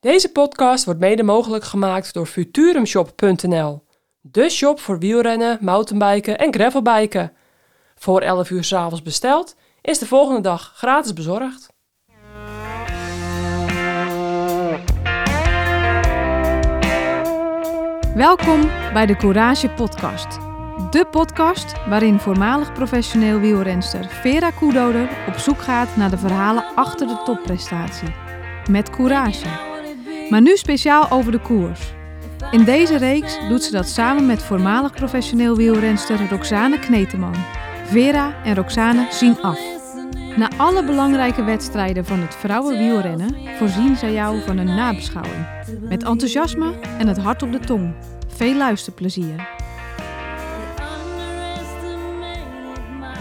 Deze podcast wordt mede mogelijk gemaakt door Futurumshop.nl. De shop voor wielrennen, mountainbiken en gravelbiken. Voor 11 uur 's avonds besteld is de volgende dag gratis bezorgd. Welkom bij de Courage Podcast. De podcast waarin voormalig professioneel wielrenster Vera Koedoder op zoek gaat naar de verhalen achter de topprestatie. Met courage. Maar nu speciaal over de koers. In deze reeks doet ze dat samen met voormalig professioneel wielrenster Roxane Kneteman. Vera en Roxane zien af. Na alle belangrijke wedstrijden van het vrouwenwielrennen voorzien zij jou van een nabeschouwing. Met enthousiasme en het hart op de tong. Veel luisterplezier.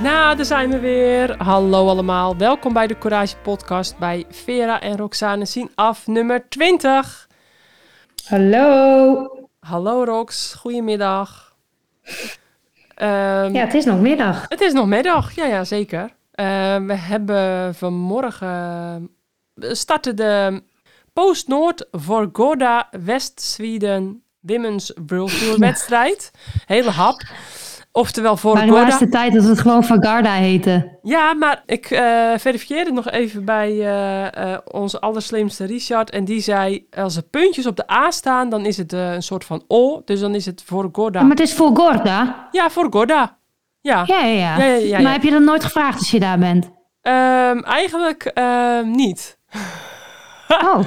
Nou, daar zijn we weer. Hallo allemaal. Welkom bij de Courage Podcast bij Vera en Roxane zien af nummer 20. Hallo. Hallo Rox, goedemiddag. Ehm, Ja, het is nog middag. Het is nog middag, ja, ja zeker. Eh, we hebben vanmorgen we starten de Post Noord voor Gorda West Sweden Women's World Tour wedstrijd. Hele hap. Oftewel voor Maar de Gorda. laatste tijd dat we het gewoon van Garda heten. Ja, maar ik eh, verifieerde nog even bij eh, eh, onze allerslimste Richard. En die zei, als er puntjes op de A staan, dan is het een soort van O. Dus dan is het voor Gorda. Ja, maar het is voor Gorda. Ja, voor Gorda. Ja. Ja, ja, ja. Ja, ja, ja, ja. Maar heb je dat nooit gevraagd als je daar bent? Ehm, eigenlijk ehm, niet. Oh.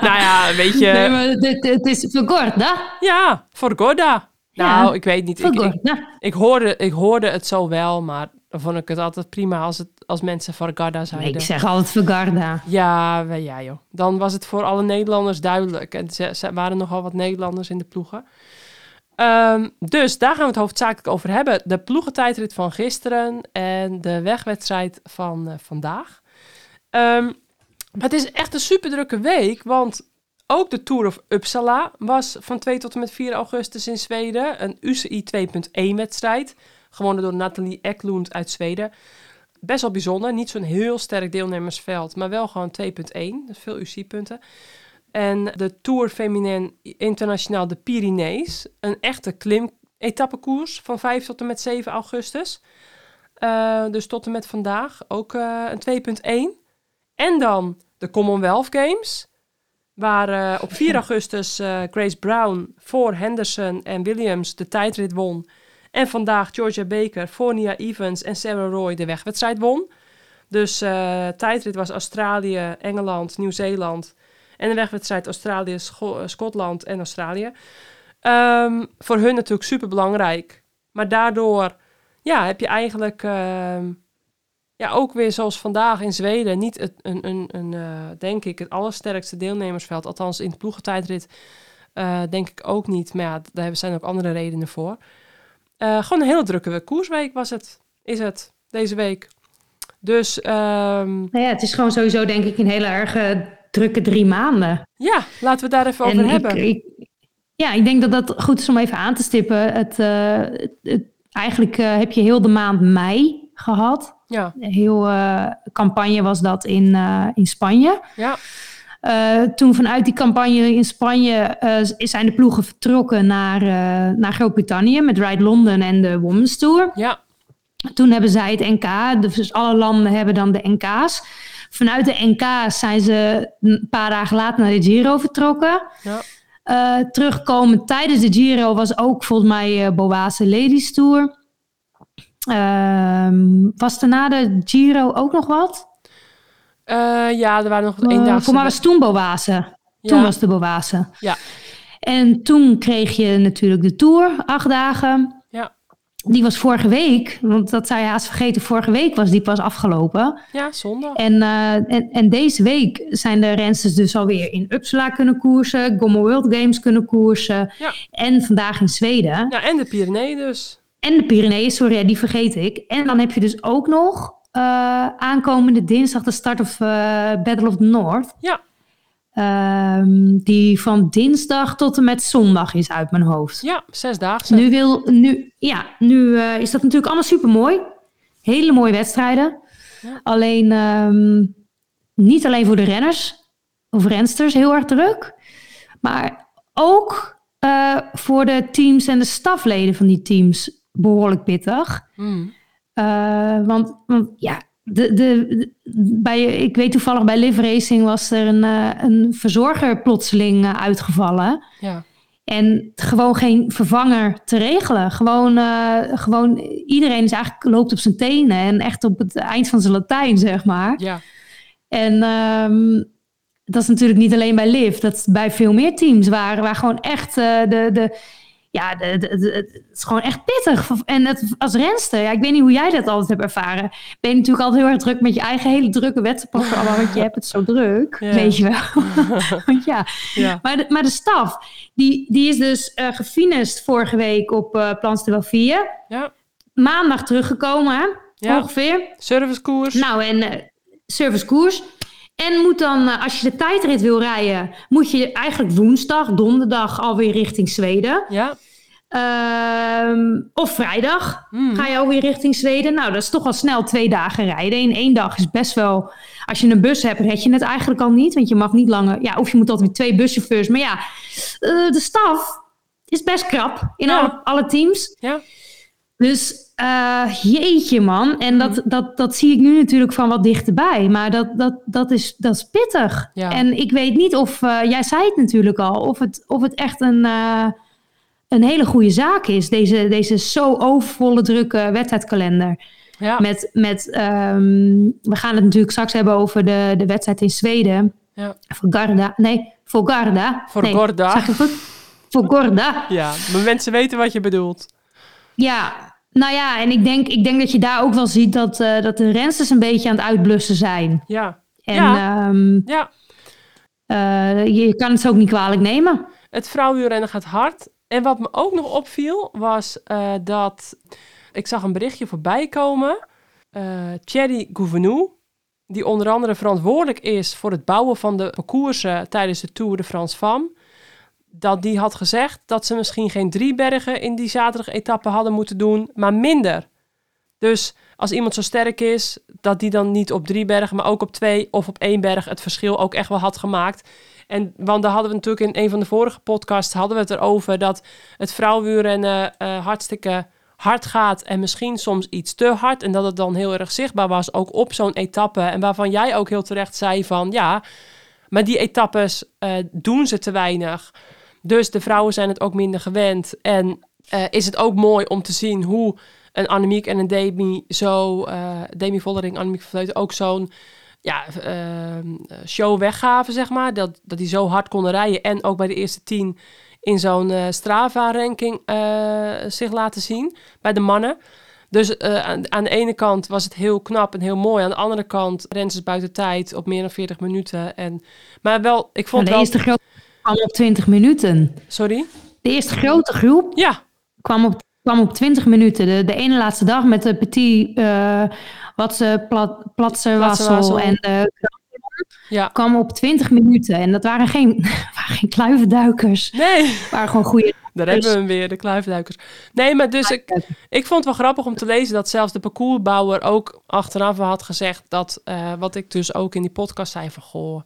Nou ja, weet je. Nee, maar het, het is voor Gorda. Ja, voor Gorda. Ja, Nou, ik weet niet. Ik, ik, ik, hoorde, ik hoorde het zo wel, maar dan vond ik het altijd prima als, het, als mensen voor Gorda Nee, zeiden. ik zeg altijd voor Garda. Ja, ja joh. Dan was het voor alle Nederlanders duidelijk. En ze, ze waren nogal wat Nederlanders in de ploegen. Ehm, dus daar gaan we het hoofdzakelijk over hebben. De ploegentijdrit van gisteren en de wegwedstrijd van eh, vandaag. Ehm, maar het is echt een super drukke week, want ook de Tour of Uppsala was van 2 tot en met 4 augustus in Zweden. Een UCI 2.1 wedstrijd, gewonnen door Nathalie Eklund uit Zweden best wel bijzonder. Niet zo'n heel sterk deelnemersveld, maar wel gewoon 2.1. Dus veel UC-punten. En de Tour Feminin Internationaal de Pyrenees. Een echte klim-etappekoers van 5 tot en met 7 augustus. Eh, dus tot en met vandaag ook eh, een 2.1. En dan de Commonwealth Games. Waar eh, op 4 augustus eh, Grace Brown voor Henderson en Williams de tijdrit won. En vandaag Georgia Baker, Fonia Evans en Sarah Roy de wegwedstrijd won. Dus eh tijdrit was Australië, Engeland, Nieuw-Zeeland. En de wegwedstrijd Australië, Scho- Schotland en Australië. Ehm, voor hun natuurlijk super belangrijk. Maar daardoor ja, heb je eigenlijk ehm, ja, ook weer zoals vandaag in Zweden niet het, een, een, een, eh, denk ik, het allersterkste deelnemersveld. Althans in de ploegentijdrit eh, denk ik ook niet. Maar ja, daar zijn ook andere redenen voor. Eh, gewoon een hele drukke koersweek was het, is het, deze week. Dus ehm, Nou ja, het is gewoon sowieso denk ik een hele erg drukke drie maanden. ja, laten we het daar even over ik- hebben. ik- ja, ik denk dat dat goed is om even aan te stippen. Het, het, het- eigenlijk heb je heel de maand mei gehad. Ja, Een heel eh, campagne was dat in, eh, in Spanje. ja, Eh, toen vanuit die campagne in Spanje zijn de ploegen vertrokken naar, naar Groot-Brittannië met Ride London en de Women's Tour. ja, Toen hebben zij het NK, dus alle landen hebben dan de NK's. Vanuit de NK's zijn ze een paar dagen later naar de Giro vertrokken. ja. Terugkomen tijdens de Giro was ook volgens mij Boase Ladies Tour. Ehm, was er na de Giro ook nog wat? Eh, ja, er waren nog Eh, één dag. voor mij was toen Boase. Toen ja, was de Boase. Ja. En toen kreeg je natuurlijk de Tour, acht dagen. Ja. Die was vorige week, want dat zou je haast vergeten. Vorige week was die pas afgelopen. ja, zondag. En, eh, en, en deze week zijn de rensters dus alweer in Uppsala kunnen koersen. Gomme World Games kunnen koersen. Ja. En vandaag in Zweden. Ja, en de Pyreneeën dus. En de Pyreneeën, sorry, ja, die vergeet ik. En dan heb je dus ook nog eh, aankomende dinsdag de start of eh, Battle of the North. Ja. Ehm, die van dinsdag tot en met zondag is uit mijn hoofd. Ja, zesdaagse. Nu, wil, nu, ja, nu eh, is dat natuurlijk allemaal super mooi. Hele mooie wedstrijden. Ja. Alleen ehm, niet alleen voor de renners. of rensters heel erg druk. Maar ook voor de teams en de stafleden van die teams behoorlijk pittig. Hmm. Uh, want, want ja, de, de, de, bij, ik weet toevallig bij Live Racing was er een, uh, een verzorger plotseling uh, uitgevallen. Ja. En gewoon geen vervanger te regelen. Gewoon, gewoon iedereen is eigenlijk loopt op zijn tenen en echt op het eind van zijn Latijn, zeg maar. Ja. En um, dat is natuurlijk niet alleen bij Liv, dat is bij veel meer teams waar, waar gewoon echt de, de ja, het is gewoon echt pittig. En het, als renster, ja, ik weet niet hoe jij dat altijd hebt ervaren. Ben je natuurlijk altijd heel erg druk met je eigen hele drukke wedstrijdprogramma, want je hebt het zo druk, Ja. weet je wel. want ja, Ja. maar de, maar de staf, die, die is dus eh gefinest vorige week op eh Plans de Wafia. Ja. Maandag teruggekomen, hè? Ja. ongeveer. Servicekoers. Nou, en eh servicekoers. En moet dan, eh, als je de tijdrit wil rijden, moet je eigenlijk woensdag, donderdag alweer richting Zweden. Ja. Ehm, of vrijdag Hmm. ga je alweer richting Zweden. Nou, dat is toch al snel twee dagen rijden. In één dag is best wel... Als je een bus hebt, red je het eigenlijk al niet. Want je mag niet langer... Ja, of je moet altijd twee buschauffeurs. Maar ja, eh, de staf is best krap in Ja. alle, alle teams. Ja. Dus eh, jeetje man. En dat, Hmm. dat, dat zie ik nu natuurlijk van wat dichterbij. Maar dat, dat, dat, is, dat is pittig. Ja. En ik weet niet of... eh, jij zei het natuurlijk al. Of het, of het echt een... eh, een hele goede zaak is. Deze, deze zo overvolle drukke wedstrijdkalender. Ja. Met, met ehm, we gaan het natuurlijk straks hebben over de, de wedstrijd in Zweden. Ja. Voor Garda. Nee, voor Garda. Voor nee, Gorda. Zeg ik goed? Voor Gorda. ja, maar mensen weten wat je bedoelt. Ja, nou ja, en ik denk, ik denk dat je daar ook wel ziet dat, eh, dat de rensters een beetje aan het uitblussen zijn. Ja. En Ja. ehm, Ja. eh, je kan het ze ook niet kwalijk nemen. Het vrouwenwielrennen gaat hard. En wat me ook nog opviel, was eh, dat... Ik zag een berichtje voorbij komen. Thierry Gouvenou, die onder andere verantwoordelijk is... voor het bouwen van de parcoursen tijdens de Tour de France Femme... dat die had gezegd dat ze misschien geen drie bergen in die zaterdag-etappe hadden moeten doen, maar minder. Dus als iemand zo sterk is, dat die dan niet op drie bergen, maar ook op twee of op één berg het verschil ook echt wel had gemaakt. En want daar hadden we natuurlijk in een van de vorige podcasts hadden we het erover dat het vrouwenwielrennen eh hartstikke hard gaat en misschien soms iets te hard en dat het dan heel erg zichtbaar was ook op zo'n etappe en waarvan jij ook heel terecht zei van ja, maar die etappes eh, doen ze te weinig. Dus de vrouwen zijn het ook minder gewend en eh, is het ook mooi om te zien hoe een Annemiek en een Demi zo, eh Demi Vollering, Annemiek van Vleuten ook zo'n ja, ehm, show weggaven, zeg maar. Dat, dat die zo hard konden rijden. En ook bij de eerste tien in zo'n eh, Strava-ranking zich laten zien. Bij de mannen. Dus aan, aan de ene kant was het heel knap en heel mooi. Aan de andere kant rensen buiten tijd op meer dan 40 minuten. En, maar wel, ik vond de wel... kwam op 20 minuten. Sorry? De eerste grote groep Ja, kwam op, kwam op 20 minuten. De, de ene laatste dag met de petit, eh wat ze plat, platse wassel Wassel. en de ja. kwam op 20 minuten. En dat waren geen, waren geen kluivenduikers. Nee, Het waren gewoon goede. daar hebben we hem weer, de kluifduikers. Nee, maar dus ik, ik vond het wel grappig om te lezen dat zelfs de parcoursbouwer ook achteraf had gezegd dat, eh, wat ik dus ook in die podcast zei van, goh,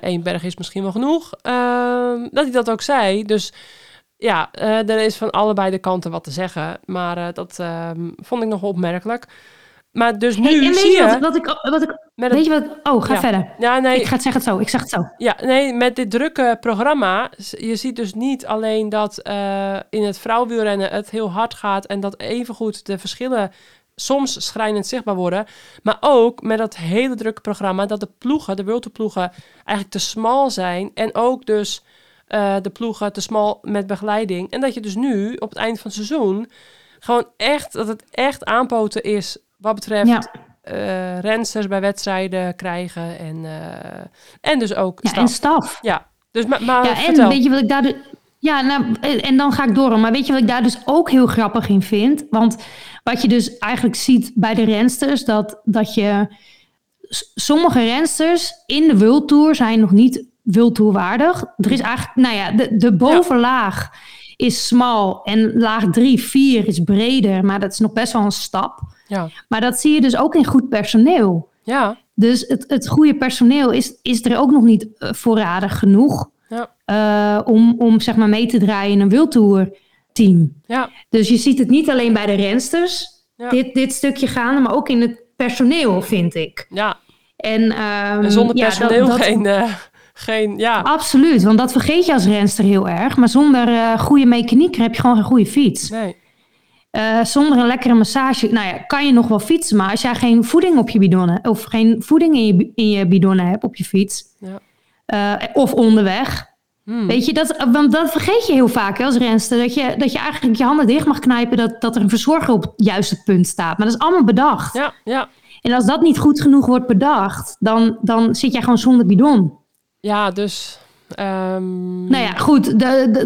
één berg is misschien wel genoeg. Ehm, dat hij dat ook zei. Dus ja, eh, er is van allebei de kanten wat te zeggen. Maar eh, dat ehm, vond ik nog opmerkelijk. Maar dus nu Hey, en weet zie je wat, wat ik, wat ik, met weet het, je wat? Oh, ga Ja. verder. ja, nee, Ik ga het zeggen het zo. Ik zeg het zo. ja, nee, met dit drukke programma, je ziet dus niet alleen dat eh, in het vrouwenwielrennen het heel hard gaat en dat evengoed de verschillen soms schrijnend zichtbaar worden, maar ook met dat hele drukke programma dat de ploegen, de World ploegen, eigenlijk te smal zijn en ook dus eh, de ploegen te smal met begeleiding. En dat je dus nu op het eind van het seizoen gewoon echt, dat het echt aanpoten is wat betreft Ja. eh rensters bij wedstrijden krijgen en, eh, en dus ook Ja, staf. en staf. Ja, dus maar, maar Ja, en vertel. weet je wat ik daar... Ja, nou, en dan ga ik door. Maar weet je wat ik daar dus ook heel grappig in vind? Want wat je dus eigenlijk ziet bij de rensters... dat, dat je... Sommige rensters in de World Tour zijn nog niet World Tour waardig. Er is eigenlijk... Nou ja, de, de bovenlaag is smal en laag 3, 4 is breder. Maar dat is nog best wel een stap. Ja, Maar dat zie je dus ook in goed personeel. ja, Dus het, het goede personeel is, is er ook nog niet eh, voorradig genoeg Ja. eh, om, om zeg maar mee te draaien in een wildtour team. Ja, Dus je ziet het niet alleen bij de rensters, Ja. dit, dit stukje gaande, maar ook in het personeel, vind ik. ja. En, ehm, En zonder dat- personeel dat- geen, eh, geen... Ja, Absoluut, want dat vergeet je als renster heel erg. Maar zonder eh, goede mechaniek heb je gewoon geen goede fiets. nee. Zonder een lekkere massage, nou ja, kan je nog wel fietsen. Maar als jij geen voeding op je bidonnen, of geen voeding in je, in je bidonnen hebt op je fiets, Ja. Eh, of onderweg. Hmm. Weet je, dat, want dat vergeet je heel vaak hè, als renster. Dat je, dat je eigenlijk je handen dicht mag knijpen, dat, dat er een verzorger op het juiste punt staat. Maar dat is allemaal bedacht. Ja, ja. En als dat niet goed genoeg wordt bedacht, dan, dan zit jij gewoon zonder bidon. Ja, dus... ehm, Nou ja, goed,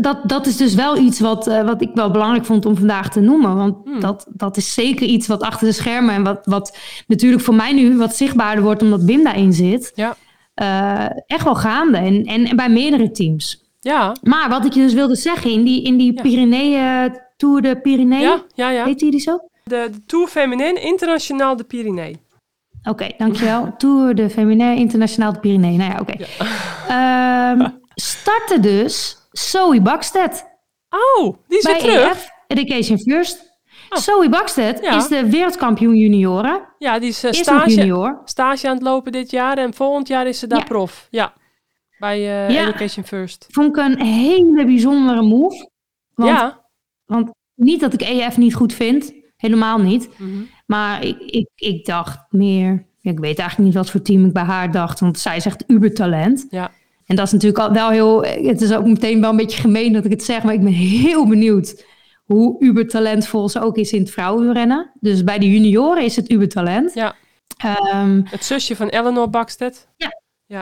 dat, dat is dus wel iets wat, eh, wat ik wel belangrijk vond om vandaag te noemen. Want Hmm. dat, dat is zeker iets wat achter de schermen en wat, wat natuurlijk voor mij nu wat zichtbaarder wordt omdat Wim daarin zit. Ja. Eh, echt wel gaande en, en, en bij meerdere teams. Ja, Maar wat ik je dus wilde zeggen, in die, in die Ja. Pyreneeën, Tour de Pyreneeën, ja, ja, ja. heet die die zo? De, de Tour Féminin Internationaal de Pyrenee. Oké, dankjewel. Tour de Féminin Internationaal de Pyreneeën. Nou ja, oké. Ehm, startte dus Zoe Bakstedt. Oh, die is weer bij terug. EF Education First. Oh. Zoe Bakstedt Ja. is de wereldkampioen junioren. Ja, die is eh, Is stage, junior. stage aan het lopen dit jaar. En volgend jaar is ze daar Ja. prof. Ja, bij Ja. Education First. Vond ik een hele bijzondere move. Want, ja. want niet dat ik EF niet goed vind. Helemaal niet. Mhm. Maar ik, ik, ik dacht meer... ik weet eigenlijk niet wat voor team ik bij haar dacht. Want zij zegt ubertalent. Ja. En dat is natuurlijk al wel heel... Het is ook meteen wel een beetje gemeen dat ik het zeg. Maar ik ben heel benieuwd hoe ubertalentvol ze ook is in het vrouwenrennen. Dus bij de junioren is het ubertalent. Ja. Ehm, Het zusje van Eleanor Bakstedt.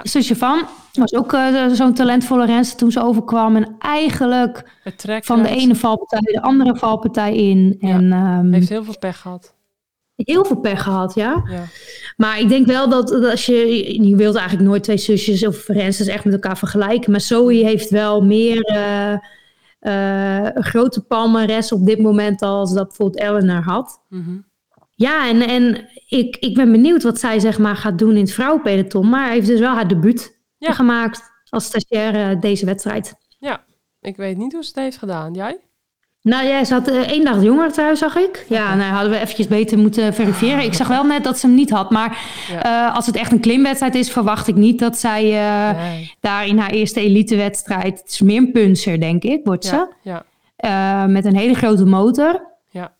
zusje van was ook eh, zo'n talentvolle renster toen ze overkwam. En eigenlijk van de ene valpartij de andere valpartij in. Ja, En ehm, Heeft heel veel pech gehad. heel veel pech gehad, ja. Ja. Maar ik denk wel dat, dat als je... Je wilt eigenlijk nooit twee zusjes of rensters echt met elkaar vergelijken. Maar Zoe heeft wel meer eh, een grote palmares op dit moment als dat bijvoorbeeld Eleanor had. Mhm. Ja, en, en ik, ik ben benieuwd wat zij zeg maar gaat doen in het vrouwenpeloton. Maar hij heeft dus wel haar debuut Ja. gemaakt als stagiaire deze wedstrijd. Ik weet niet hoe ze het heeft gedaan. Jij? Nou, jij zat eh, één dag jonger thuis, zag ik. Ja, nou hadden we eventjes beter moeten verifiëren. Ik zag wel net dat ze hem niet had. Maar Ja. eh, als het echt een klimwedstrijd is, verwacht ik niet dat zij eh, nee. daar in haar eerste elitewedstrijd... Het is meer een puncher, denk ik, wordt ze. Ja, met een hele grote motor. ja.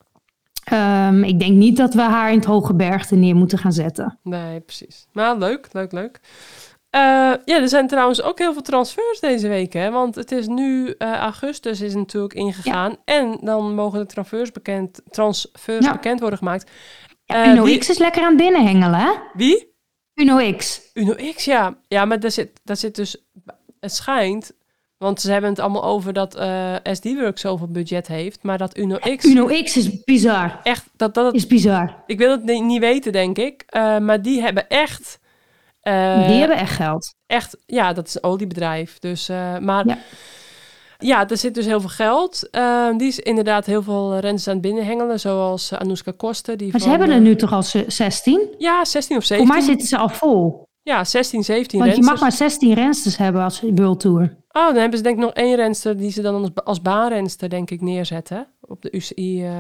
Ehm, ik denk niet dat we haar in het hoge bergte neer moeten gaan zetten. Nee, precies. Maar leuk, leuk, leuk. Eh, ja, er zijn trouwens ook heel veel transfers deze week, hè? Want het is nu eh, augustus is natuurlijk ingegaan. En dan mogen de transfers bekend, transfers Ja. bekend worden gemaakt. Ja, Eh, Uno wie- X is lekker aan het binnenhengelen, hè? Wie? Uno X. Uno X, ja. Ja, maar daar zit, daar zit dus... Het schijnt... Want ze hebben het allemaal over dat SD-Works zoveel budget heeft. Maar dat Uno X... Uno X is bizar. Echt, dat, dat, Is bizar. ik wil het ni- niet weten, denk ik. Maar die hebben echt... eh, Die hebben echt geld. echt, ja, dat is een oliebedrijf. Dus, eh, maar ja. Ja. er zit dus heel veel geld. Eh, die is inderdaad heel veel renners aan het binnenhengelen, zoals eh, Anouska Koster. Die Maar ze van, hebben er eh, nu toch al ze- 16? Ja, 16 of Voor 17. mij zitten ze al vol. Ja, 16, 17 Want je rensters. mag maar 16 rensters hebben als World Tour. Oh, dan hebben ze denk ik nog één renster die ze dan als, als baanrenster, denk ik, neerzetten. Op de UCI. eh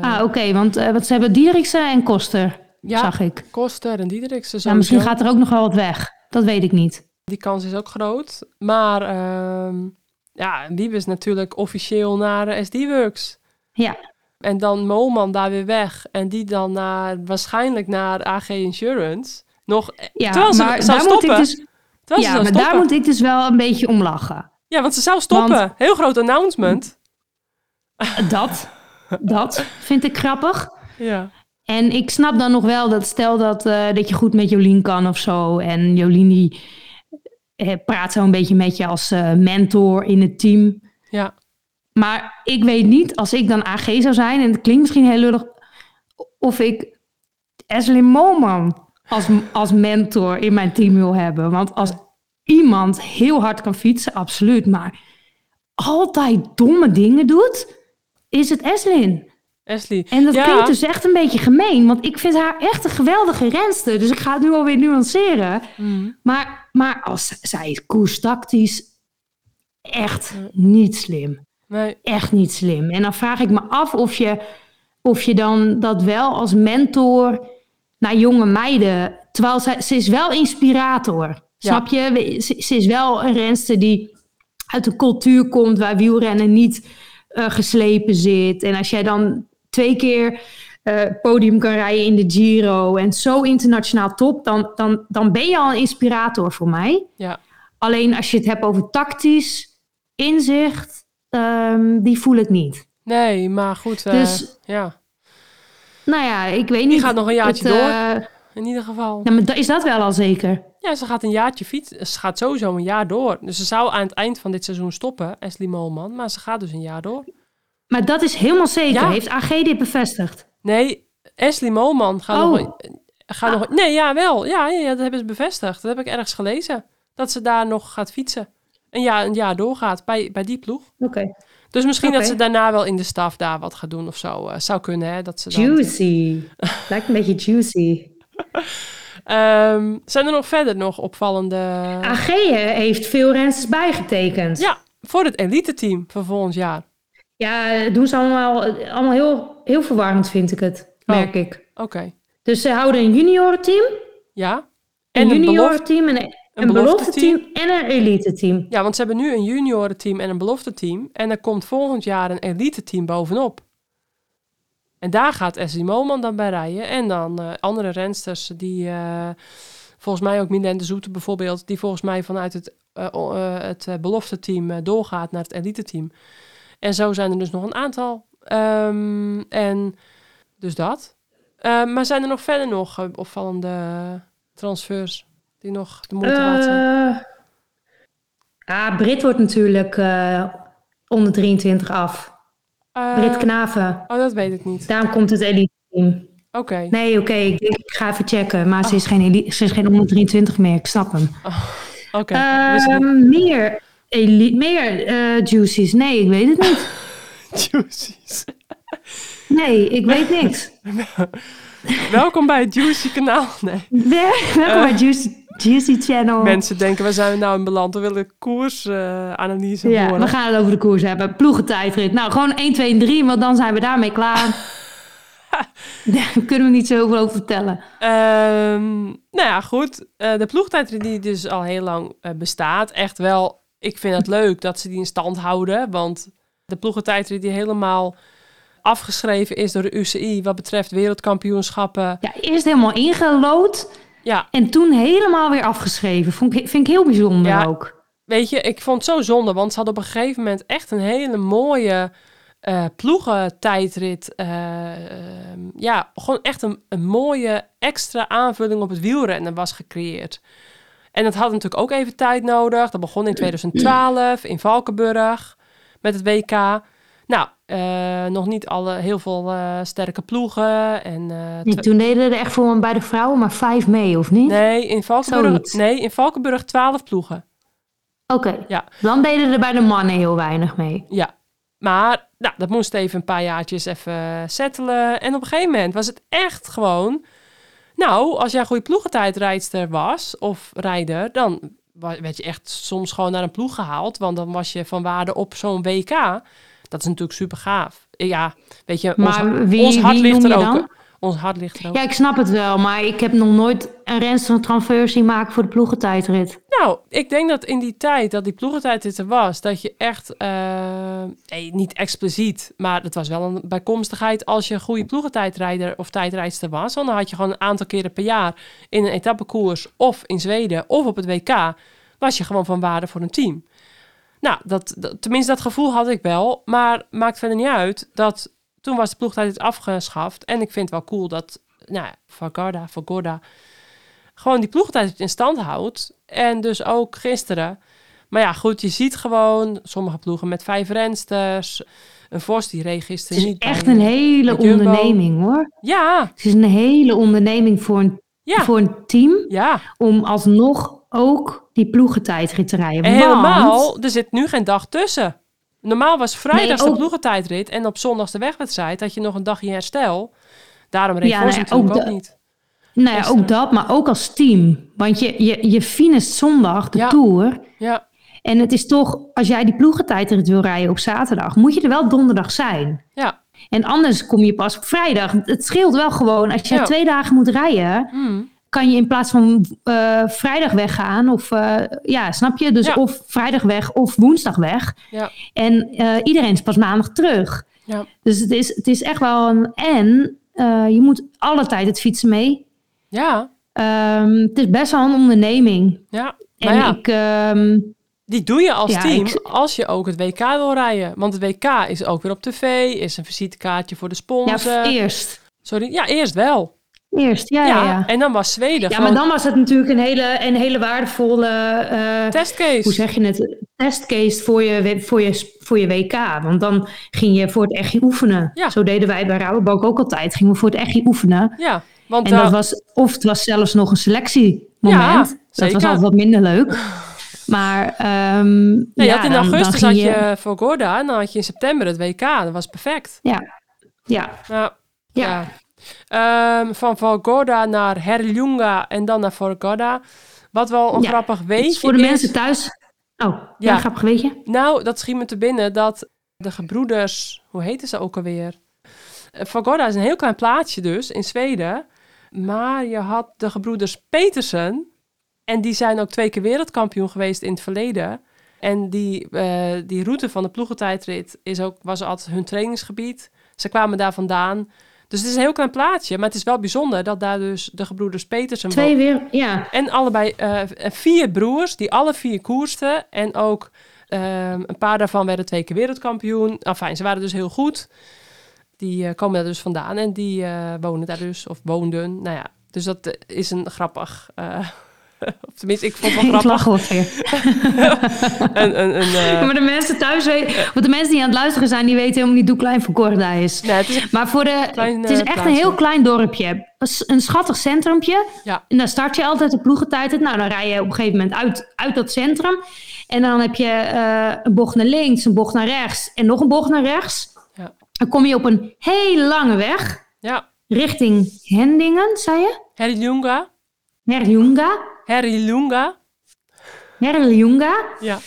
Ah, oké. want eh, wat ze hebben Diederiksen en Koster, ja, zag ik. Koster en Diederiksen. Ja, misschien gaat er ook nog wel wat weg. Dat weet ik niet. Die kans is ook groot. Maar ehm ja, Wiebe is natuurlijk officieel naar eh, SD-Works. Ja. En dan Moman daar weer weg. En die dan naar, waarschijnlijk naar AG Insurance. Nog, Ja, terwijl ze maar zou daar moet ik stoppen. dus, terwijl ze ja, maar daar stoppen. moet ik dus wel een beetje om lachen. Ja, want ze zou stoppen. Heel groot announcement. Dat, dat vind ik grappig. Ja. En ik snap dan nog wel dat stel dat, eh, dat je goed met Jolien kan of zo. En Jolien die eh, praat zo een beetje met je als eh, mentor in het team. Ja. Maar ik weet niet, als ik dan AG zou zijn, en het klinkt misschien heel lullig, of ik Eslin Moman als, als mentor in mijn team wil hebben. Want als iemand heel hard kan fietsen, absoluut. Maar altijd domme dingen doet, is het Eslin. Ashley. En dat ja, klinkt dus echt een beetje gemeen, want ik vind haar echt een geweldige renster. Dus ik ga het nu alweer nuanceren. Mm, Maar, maar als zij is koerstactisch echt niet slim. nee, Echt niet slim. En dan vraag ik me af of je, of je dan dat wel als mentor naar jonge meiden... Terwijl zij, ze is wel inspirator. Snap je? Ze, ze is wel een renster die uit een cultuur komt... waar wielrennen niet eh, geslepen zit. En als jij dan twee keer eh, podium kan rijden in de Giro... en zo internationaal top... dan, dan, dan ben je al een inspirator voor mij. ja. Alleen als je het hebt over tactisch inzicht, ehm, die voel ik niet. Nee, maar goed. eh, Dus- ja, Nou ja, ik weet niet. die gaat nog een jaartje het, door. eh, In ieder geval. nou, maar is dat wel al zeker? Ja, ze gaat een jaartje fietsen. Ze gaat sowieso een jaar door. Dus ze zou aan het eind van dit seizoen stoppen, Ashley Molman. Maar ze gaat dus een jaar door. Maar dat is helemaal zeker. Ja. Heeft AG dit bevestigd? Nee, Ashley Molman gaat Oh. nog... Gaat nog nee, ja, wel. Ja, ja, dat hebben ze bevestigd. Dat heb ik ergens gelezen. Dat ze daar nog gaat fietsen. Een jaar, een jaar doorgaat bij, bij die ploeg. Oké. Dus misschien dat ze daarna wel in de staf daar wat gaat doen of zo. Eh, zou kunnen, hè. Dat ze dan, Juicy. Lijkt een beetje juicy. Ehm, zijn er nog verder nog opvallende... AG hè, heeft veel rensters bijgetekend. Ja, voor het elite team voor volgend jaar. Ja, doen ze allemaal, allemaal heel, heel verwarrend, vind ik het. Oh. Merk ik. Oké. Dus ze houden een juniorenteam, Ja. een En een belofte juniorenteam, en een, een belofteteam. belofteteam en een elite team. Ja, want ze hebben nu een juniorenteam en een belofteteam. En er komt volgend jaar een elite team bovenop. En daar gaat Essie Moman dan bij rijden. En dan eh, andere rensters die... eh, volgens mij ook Milène de Zoete bijvoorbeeld... die volgens mij vanuit het, eh het belofteteam eh, doorgaat naar het elite team. En zo zijn er dus nog een aantal. Ehm, en dus dat. Eh, maar zijn er nog verder nog eh, opvallende transfers... die nog de moeite waard zijn? Eh ah, Brit wordt natuurlijk eh, onder 23 af. Brit Knaven. Oh, dat weet ik niet. Daarom komt het elite team. Oké. Nee, oké, ik, ik ga even checken. Maar ze, is geen elite, ze is geen onder 23 meer, ik snap hem. Oké. wist ik niet. Ehm, meer elite, meer eh, juicies? Nee, ik weet het niet. Juicies. Nee, ik weet niks. Welkom bij het Juicy kanaal. Nee. Welkom bij Juicy, Juicy Channel. Mensen denken, waar zijn we nou in beland? We willen koersanalyse ja, horen. we gaan het over de koers hebben. Ploegentijdrit. Nou, gewoon 1, 2 en 3, want dan zijn we daarmee klaar. Daar kunnen we niet zoveel over vertellen. Ehm, nou ja, goed. Eh, de ploegtijdrit die dus al heel lang eh, bestaat. Echt wel, ik vind het leuk dat ze die in stand houden. Want de ploegentijdrit die helemaal afgeschreven is door de UCI... wat betreft wereldkampioenschappen. Ja, eerst helemaal ingelood Ja, en toen helemaal weer afgeschreven. Vond ik, vind ik heel bijzonder Ja. ook. Weet je, ik vond het zo zonde, want ze hadden op een gegeven moment echt een hele mooie eh ploegentijdrit. eh, ehm, ja, gewoon echt een, een mooie extra aanvulling op het wielrennen was gecreëerd. En dat had natuurlijk ook even tijd nodig. Dat begon in 2012 in Valkenburg met het WK. Nou, eh, nog niet alle, heel veel eh, sterke ploegen. En, eh, Nee, toen deden er echt voor bij de vrouwen maar vijf mee, of niet? nee, in Valkenburg, Zoiets. nee, in Valkenburg 12 ploegen. Oké, Ja. dan deden er bij de mannen heel weinig mee. Ja, maar nou, dat moest even een paar jaartjes even settelen. En op een gegeven moment was het echt gewoon... Nou, als jij een goede ploegentijdrijdster was of rijder... dan werd je echt soms gewoon naar een ploeg gehaald. Want dan was je van waarde op zo'n WK. Dat is natuurlijk super gaaf. Ja, weet je, ons, Maar wie, ons hart wie ligt er ook. Ons hart ligt er ook. Ja, ik snap het wel, maar ik heb nog nooit een renster zien maken voor de ploegentijdrit. Nou, ik denk dat in die tijd dat die ploegentijd er was, dat je echt, eh, nee, niet expliciet, maar het was wel een bijkomstigheid als je een goede ploegentijdrijder of tijdrijdster was. Dan had je gewoon een aantal keren per jaar in een etappekoers of in Zweden of op het WK, was je gewoon van waarde voor een team. Nou, dat, dat- tenminste dat gevoel had ik wel, maar maakt verder niet uit dat toen was de ploegtijd afgeschaft. En ik vind het wel cool dat, nou Vagarda, Vagorda, gewoon die ploegtijd in stand houdt. En dus ook gisteren. Maar ja, goed, je ziet gewoon sommige ploegen met vijf rensters. Een Vos die reed gisteren Het is niet echt een hele onderneming hoor. Ja, Het is een hele onderneming voor een, ja, voor een team ja. om alsnog ook die ploegentijdrit te rijden. En helemaal, er zit nu geen dag tussen. Normaal was vrijdags Nee, de ploegentijdrit en op zondags de wegwedstrijd. Had je nog een dagje herstel. Daarom reed Ja, nou natuurlijk ook niet. Nou ja, Gisteren. ook dat, maar ook als team. Want je, je, je finist zondag de Ja. Tour. Ja, En het is toch, als jij die ploegentijdrit wil rijden op zaterdag, moet je er wel donderdag zijn. ja. En anders kom je pas op vrijdag. Het scheelt wel gewoon, als je Ja. twee dagen moet rijden, Hmm. Kan je in plaats van eh, vrijdag weggaan. Of eh, ja, snap je? Dus Ja. of vrijdag weg of woensdag weg. Ja. En eh, iedereen is pas maandag terug. Ja. Dus het is, het is echt wel een en. je moet alle tijd het fietsen mee. Ja, Ehm, het is best wel een onderneming. ja. En ja, ik, ehm, die doe je als Ja, team ik- als je ook het WK wil rijden. Want het WK is ook weer op tv, is een visitekaartje voor de ja, sponsor. eerst. Sorry, ja, eerst wel. Eerst, ja, ja. En dan was Zweden Ja, maar dan was het natuurlijk een hele, een hele waardevolle, eh, testcase. hoe zeg je het, testcase voor je, voor, je, voor je WK. Want dan ging je voor het echtje oefenen. Ja. Zo deden wij bij Rabobank ook altijd. Gingen we voor het echtje oefenen. Ja, want En eh, dat was, of het was zelfs nog een selectiemoment. Ja, dat was altijd wat minder leuk. Maar ehm nee, ja, had in dan- dan augustus ging had je voor Gorda en dan had je in september het WK. Dat was perfect. Ja, ja, Ja, ja. Ehm, van Volgorda naar Herljunga en dan naar Volgorda. Wat wel een Ja, grappig weetje voor de is. mensen thuis. Oh, ja, Ja. grappig weet je. Nou, dat schiet me te binnen dat de gebroeders, hoe heten ze ook alweer? Eh, Volgorda is een heel klein plaatsje dus in Zweden. Maar je had de gebroeders Petersen. En die zijn ook twee keer wereldkampioen geweest in het verleden. En die, eh, die route van de ploegentijdrit is ook, was altijd hun trainingsgebied. Ze kwamen daar vandaan. Dus het is een heel klein plaatsje. Maar het is wel bijzonder dat daar dus de gebroeders Petersen Twee weer, ja. en allebei eh, vier broers die alle vier koersten. En ook ehm, een paar daarvan werden twee keer wereldkampioen. Enfin, ze waren dus heel goed. Die eh, komen daar dus vandaan en die eh, wonen daar dus, of woonden. Nou ja, dus dat is een grappig... of tenminste, ik vond het wel Ik grappig. wel weer. Een, een, Ja, maar de mensen thuis weten, want de mensen die aan het luisteren zijn, die weten helemaal niet hoe klein Verkorda is. nee, het is Maar voor de, Klein, het is eh, echt een heel klein dorpje. Een schattig centrumpje. Ja. En dan start je altijd de ploegentijd. Nou, dan rij je op een gegeven moment uit, uit dat centrum. En dan heb je eh, een bocht naar links, een bocht naar rechts en nog een bocht naar rechts. Ja. Dan kom je op een hele lange weg ja, richting Hendingen, zei je? Herljunga. Herljunga. Herljunga. Herljunga. Ja,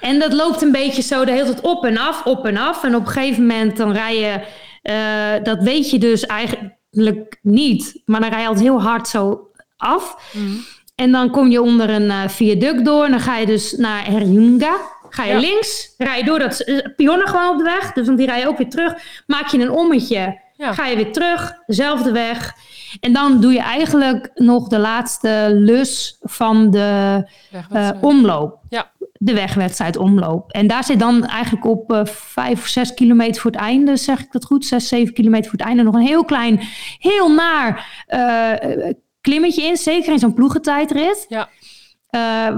En dat loopt een beetje zo de hele tijd op en af, op en af. En op een gegeven moment dan rij je, eh, dat weet je dus eigenlijk niet. Maar dan rij je altijd heel hard zo af. Mhm. En dan kom je onder een eh, viaduct door. En dan ga je dus naar Herjunga. Ga je Ja. links, rij je door dat uh, pionnen gewoon op de weg. Dus want die rij je ook weer terug. Maak je een ommetje, ja. ga je weer terug, dezelfde weg. En dan doe je eigenlijk nog de laatste lus van de eh, omloop. Ja. De wegwedstrijd omloop. En daar zit dan eigenlijk op eh, vijf of zes kilometer voor het einde, zeg ik dat goed? Zes, zeven kilometer voor het einde nog een heel klein, heel naar eh, klimmetje in. Zeker in zo'n ploegentijdrit. Ja.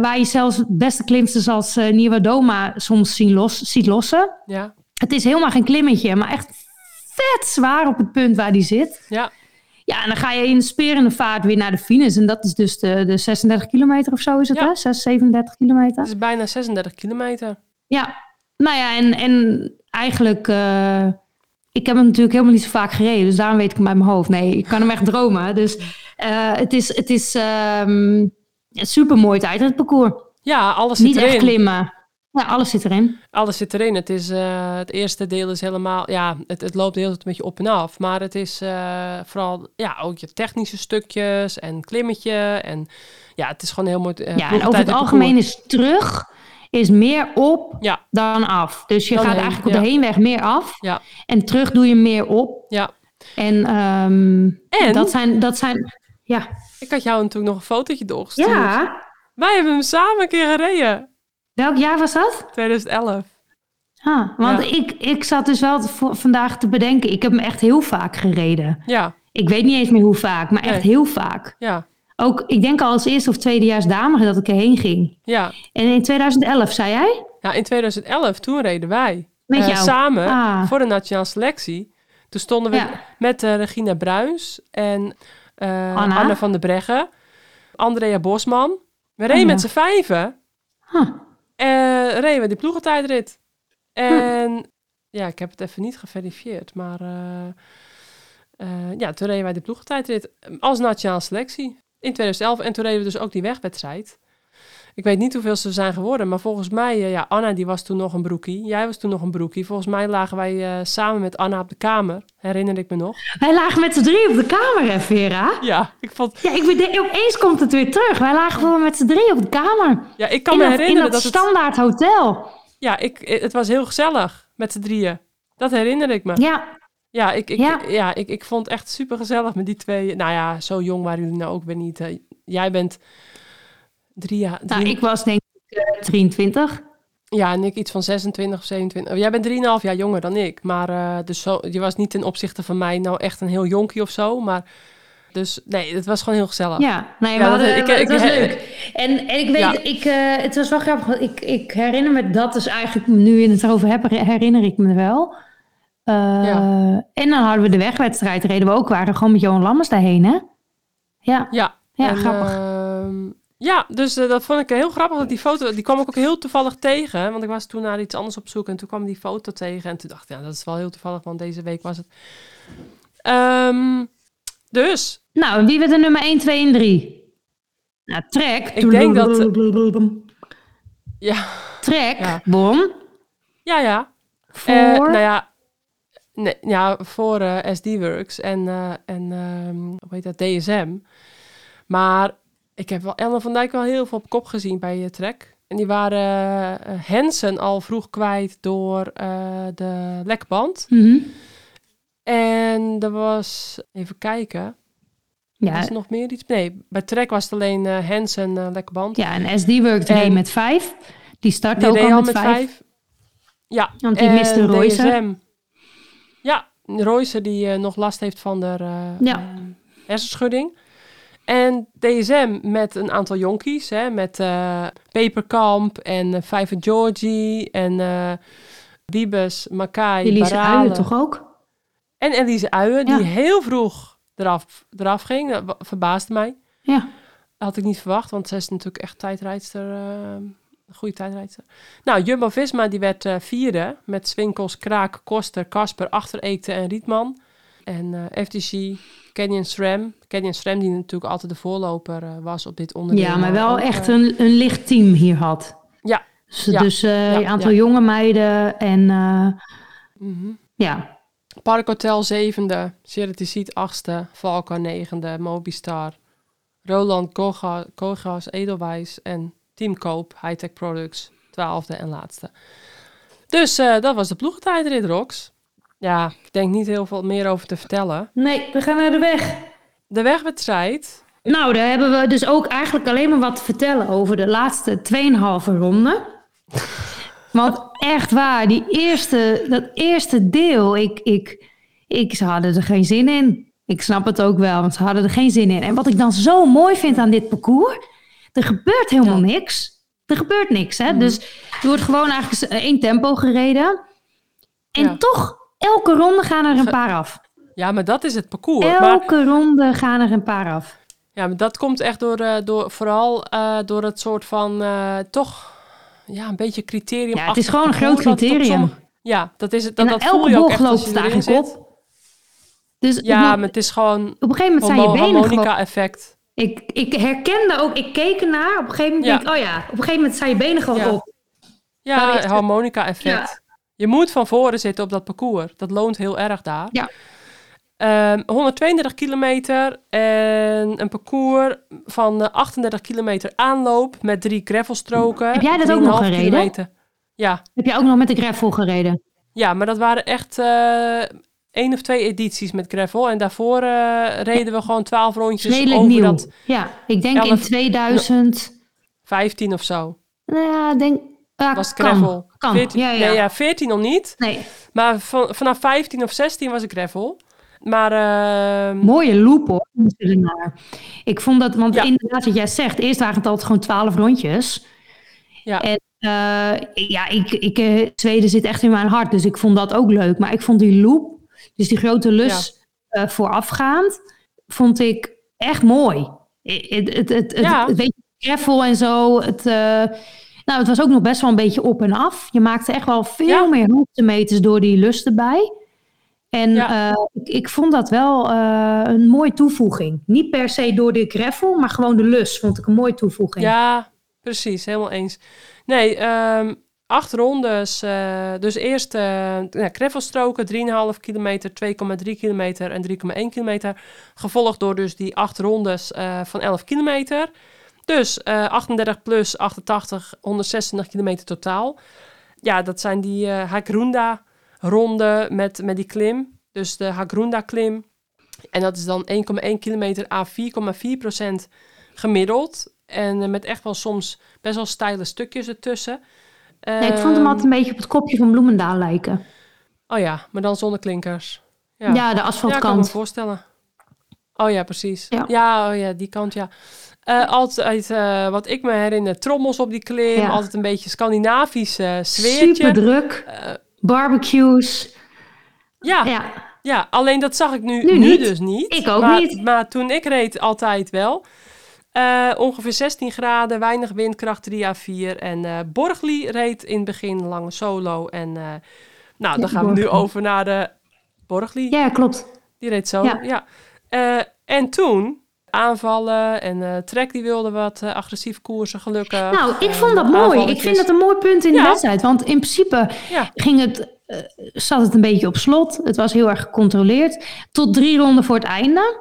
Waar je zelfs beste klimsters als eh Nieuwe Doma soms zien los, ziet lossen. ja, Het is helemaal geen klimmetje, maar echt vet zwaar op het punt waar die zit. ja, Ja, en dan ga je in sperende vaart weer naar de finish. En dat is dus de, de 36 kilometer of zo is het, Ja. hè? 6, 37 kilometer. het is bijna 36 kilometer. Ja, nou ja, en, en eigenlijk... eh, ik heb hem natuurlijk helemaal niet zo vaak gereden. Dus daarom weet ik hem uit mijn hoofd. Nee, ik kan hem echt dromen. Dus eh, het is, het is ehm, een super mooi tijd, het parcours. Ja, alles zit Niet echt klimmen. Ja, alles zit erin. Alles zit erin. Het, is, eh, het eerste deel is helemaal... Ja, het, het loopt de hele tijd een beetje op en af. Maar het is eh, vooral ja, ook je technische stukjes en klimmetje. En ja, het is gewoon heel mooi. eh, ja, en over het algemeen is terug is meer op Ja, dan af. Dus je Dan gaat heen, eigenlijk op ja. de heenweg meer af. Ja. En terug doe je meer op. ja. En, ehm, En? dat zijn, dat zijn, ja. Ik had jou natuurlijk nog een fotootje doorgestuurd. Ja. Wij hebben hem samen een keer gereden. Welk jaar was dat? 2011. Ah, want Ja. ik, ik zat dus wel vandaag te bedenken. Ik heb hem echt heel vaak gereden. Ja, Ik weet niet eens meer hoe vaak, maar echt Nee. heel vaak. ja, Ook, ik denk al als eerste of tweedejaars dame dat ik erheen ging. ja. En in 2011, zei jij? Ja, in 2011, toen reden wij Met eh, jou? samen Ah. voor de nationale selectie. Toen stonden we Ja. met eh, Regina Bruins en eh, Anna. Anne van der Breggen, Andrea Bosman. We reden Oh ja. met z'n vijven. Huh. Eh reden we die ploegentijdrit. En ja, ik heb het even niet geverifieerd, maar eh, eh, ja, toen reden wij de ploegentijdrit als nationale selectie in 2011. En toen reden we dus ook die wegwedstrijd. Ik weet niet hoeveel ze zijn geworden, maar volgens mij, eh, ja, Anna die was toen nog een broekie. Jij was toen nog een broekie. Volgens mij lagen wij eh, samen met Anna op de kamer, herinner ik me nog. Wij lagen met z'n drie op de kamer, hè, Vera? Ja, ik vond, Ja, ik weet, opeens komt het weer terug. Wij lagen gewoon met z'n drie op de kamer. ja, ik kan in me dat, in herinneren dat, dat, het, standaard hotel. ja, ik, het was heel gezellig met z'n drieën. Dat herinner ik me. Ja, Ja, ik, ik, Ja. ja. ik, ik vond het echt super gezellig met die twee. Nou ja, zo jong waren jullie nou ook weer niet. Jij bent drie jaar. nou, ik was denk ik eh, 23. Ja, en ik iets van 26 of 27. Jij bent 3,5 jaar jonger dan ik. Maar eh, dus zo, je was niet ten opzichte van mij nou echt een heel jonkie of zo. Maar dus nee, het was gewoon heel gezellig. Ja, nee, Ja, dat- ik- het ik- was ik- leuk. En, en ik weet, Ja. ik, eh, het was wel grappig. Ik, ik herinner me dat dus eigenlijk, nu je het erover hebt, herinner ik me wel. Eh, Ja. En dan hadden we de wegwedstrijd, reden we ook, waren gewoon met Johan Lammers daarheen, hè? Ja, Ja, ja en, grappig. Ja, dus eh, dat vond ik heel grappig. Dat die foto, die kwam ik ook heel toevallig tegen. Want ik was toen naar iets anders op zoek. En toen kwam die foto tegen. En toen dacht ik, ja, dat is wel heel toevallig. Want deze week was het. Ehm, dus, Nou, wie werd de nummer 1, 2 en 3? Nou, Trek. Ik denk dat- ja, Trek, Ja. ja, ja. Voor... Eh, nou ja, nee, ja voor eh, SD Works en, en ehm, hoe heet dat, DSM. Maar ik heb wel Ellen van Dijk wel heel veel op kop gezien bij je Trek. En die waren eh, Hansen al vroeg kwijt door eh, de lekband. Mhm. En er was, even kijken, ja, was er nog meer iets? Nee, bij Trek was het alleen eh Hansen uh, lekband. ja, en SD reed En- met 5. Die startte ook al met 5. Ja, Want die en miste Royce. Ja, Royce die eh, nog last heeft van de eh, Ja. eh, hersenschudding. En DSM met een aantal jonkies, hè, met eh Peperkamp en uh, Vijver Georgie en eh Wiebes, Makai, Elise Barale. Uijen toch ook? En Elise Uijen, Ja. die heel vroeg eraf, eraf ging. Dat verbaasde mij. Ja. Dat had ik niet verwacht, want zij is natuurlijk echt tijdrijdster. een goede tijdrijdster. Nou, Jumbo-Visma die werd vierde met Swinkels, Kraak, Koster, Kasper, Achtereekte en Rietman. En eh, FTC, Canyon SRAM. Canyon SRAM die natuurlijk altijd de voorloper eh, was op dit onderdeel. Ja, maar wel ook, echt eh, een, een licht team hier had. Ja. Dus, Ja. dus Ja, een aantal ja. jonge meiden en eh, mhm. ja. Parkhotel zevende, Ceratizid achtste, Valka negende, Mobistar, Roland Koga- Kogas, Edelwijs en Team Koop, Hightech Products, twaalfde en laatste. Dus dat was de ploegentijdrit, Rox. Ja, ik denk niet heel veel meer over te vertellen. Nee, we gaan naar de weg. De wegwedstrijd, Nou, daar hebben we dus ook eigenlijk alleen maar wat te vertellen over de laatste 2,5 ronde. Want echt waar, die eerste, dat eerste deel, ik, ik, ik, ze hadden er geen zin in. Ik snap het ook wel, want ze hadden er geen zin in. En wat ik dan zo mooi vind aan dit parcours, er gebeurt helemaal niks. Er gebeurt niks, hè. Dus er wordt gewoon eigenlijk één tempo gereden. En Ja. toch, elke ronde gaan er een paar af. ja, maar dat is het parcours. Maar, Elke ronde gaan er een paar af. ja, maar dat komt echt door, eh, door vooral eh, door het soort van, eh, toch, ja, een beetje criterium. Ja, het is gewoon een groot criterium. Ja, dat is het. Dat, En dat elke je ook bocht loopt je het eigenlijk op. Dus Ja, maar het is gewoon op een gegeven moment zijn je benen gewoon... harmonica-effect. Ik, ik herkende ook, ik keek ernaar. Op een gegeven moment Ja. denk ik, oh ja, op een gegeven moment zijn je benen gewoon Ja. op. Ja, harmonica-effect. Je moet van voren zitten op dat parcours. Dat loont heel erg daar. Ja. Ehm, 132 kilometer en een parcours van eh, 38 kilometer aanloop met drie gravelstroken. Heb jij dat ook nog 3,5 gereden? kilometer. Ja, Heb je ook nog met de gravel gereden? ja, maar dat waren echt eh één of twee edities met gravel. En daarvoor eh, reden we gewoon 12 rondjes Redelijk over nieuw. dat Ja, ik denk in Elf- 2000... 15 of zo. Nou ja, denk... Ja, Was kan. gravel. Kan, 14, ja, ja. Nee, ja, 14 nog niet. Nee, Maar van, vanaf 15 of 16 was ik gravel. Maar ehm, mooie loop hoor. Ik vond dat, want Ja. inderdaad wat jij zegt, eerst waren het altijd gewoon 12 rondjes. ja, En eh, ja, ik, ik, eh, Zweden zit echt in mijn hart, dus ik vond dat ook leuk. Maar ik vond die loop, dus die grote lus eh, voorafgaand, vond ik echt mooi. Het, het, het, het, Ja. het, weet je, gravel en zo, het, Nou, het was ook nog best wel een beetje op en af. Je maakte echt wel veel Ja. meer hoogtemeters door die lus erbij. En Ja. eh, ik, ik vond dat wel eh, een mooie toevoeging. Niet per se door de gravel, maar gewoon de lus vond ik een mooie toevoeging. Ja, precies, helemaal eens. Nee, ehm, acht rondes. eh, dus eerst ja, gravelstroken, 3,5 kilometer, 2,3 kilometer en 3,1 kilometer. Gevolgd door dus die acht rondes van 11 kilometer. Dus eh 38 plus 88, 126 kilometer totaal. Ja, dat zijn die eh Hagrunda-ronden met, met die klim. Dus de Hagrunda-klim. En dat is dan 1,1 kilometer à 4,4 procent gemiddeld. En eh, met echt wel soms best wel steile stukjes ertussen. Nee, ik vond hem altijd een beetje op het kopje van Bloemendaal lijken. Oh ja, maar dan zonder klinkers. Ja, Ja, de Ja, ik kan me asfaltkant. voorstellen. Oh ja, precies. Ja. Ja, oh ja, die kant, ja. Eh, altijd, eh, wat ik me herinner, trommels op die klim. Ja. Altijd een beetje Scandinavisch eh, sfeertje. Super druk. Eh, Barbecues. ja, ja. Ja, alleen dat zag ik nu, Nu dus niet. Ik ook maar, niet. Maar toen ik reed, altijd wel. Ongeveer 16 graden, weinig windkracht 3 à 4. En Borgli reed in het begin lange solo. En nou, dan gaan we nu over naar de Borgli. ja klopt. Die reed zo, Ja. ja. En toen aanvallen en eh Trek die wilde wat eh, agressief koersen, gelukkig. Nou, ik Eh, vond dat wat mooi. Ik vind dat een mooi punt in de Ja. wedstrijd. Want in principe Ja. ging het, eh, zat het een beetje op slot. Het was heel erg gecontroleerd. Tot drie ronden voor het einde.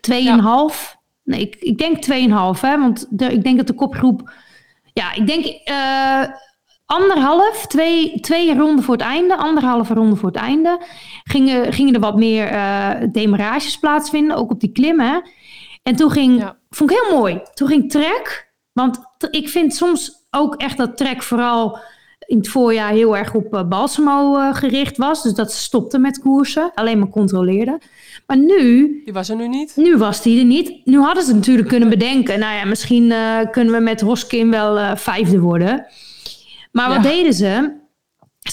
Tweeënhalf. Nee, ik, ik denk tweeënhalf. Hè, want de, ik denk dat de kopgroep... Ja, ik denk eh, anderhalf. Twee, twee ronden voor het einde. Anderhalve ronde voor het einde. Gingen, gingen er wat meer eh demarages plaatsvinden. Ook op die klimmen. En toen ging... Ja. Vond ik heel mooi. Toen ging Trek... Want ik vind soms ook echt dat Trek vooral in het voorjaar heel erg op eh, Balsamo eh, gericht was. Dus dat ze stopte met koersen. Alleen maar controleerde. Maar nu, Die was er nu niet. nu was die er niet. Nu hadden ze natuurlijk kunnen bedenken. Nou ja, misschien eh, kunnen we met Hoskin wel eh, vijfde worden. Maar wat Ja. deden ze?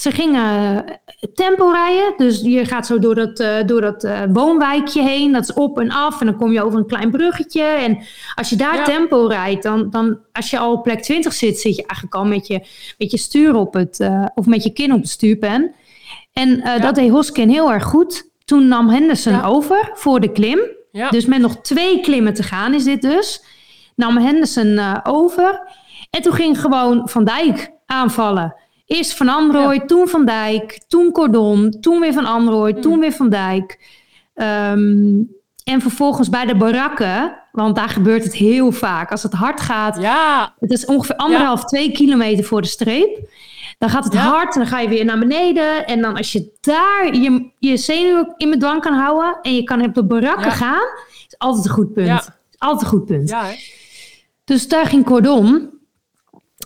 Ze gingen eh, tempo rijden. Dus je gaat zo door dat, eh, door dat eh, woonwijkje heen. Dat is op en af. En dan kom je over een klein bruggetje. En als je daar Ja. tempo rijdt, dan, dan als je al op plek 20 zit, zit je eigenlijk al met je, met je stuur op het, of met je kin op het stuurpen. En dat deed Hoskin heel erg goed. Toen nam Henderson Ja. over voor de klim. Dus met nog twee klimmen te gaan is dit dus. Nam Henderson over. En toen ging gewoon Van Dijk aanvallen. Eerst Van Androoy, toen Van Dijk, toen Cordon, toen weer Van Androoy, toen weer Van Dijk. Ehm, en vervolgens bij de barakken, want daar gebeurt het heel vaak. Als het hard gaat, ja, het is ongeveer anderhalf, twee kilometer voor de streep. Dan gaat het Ja. hard en dan ga je weer naar beneden. En dan als je daar je, je zenuwen in bedwang kan houden... en je kan op de barakken gaan, is altijd een goed punt. Altijd een goed punt. Dus daar ging Cordon.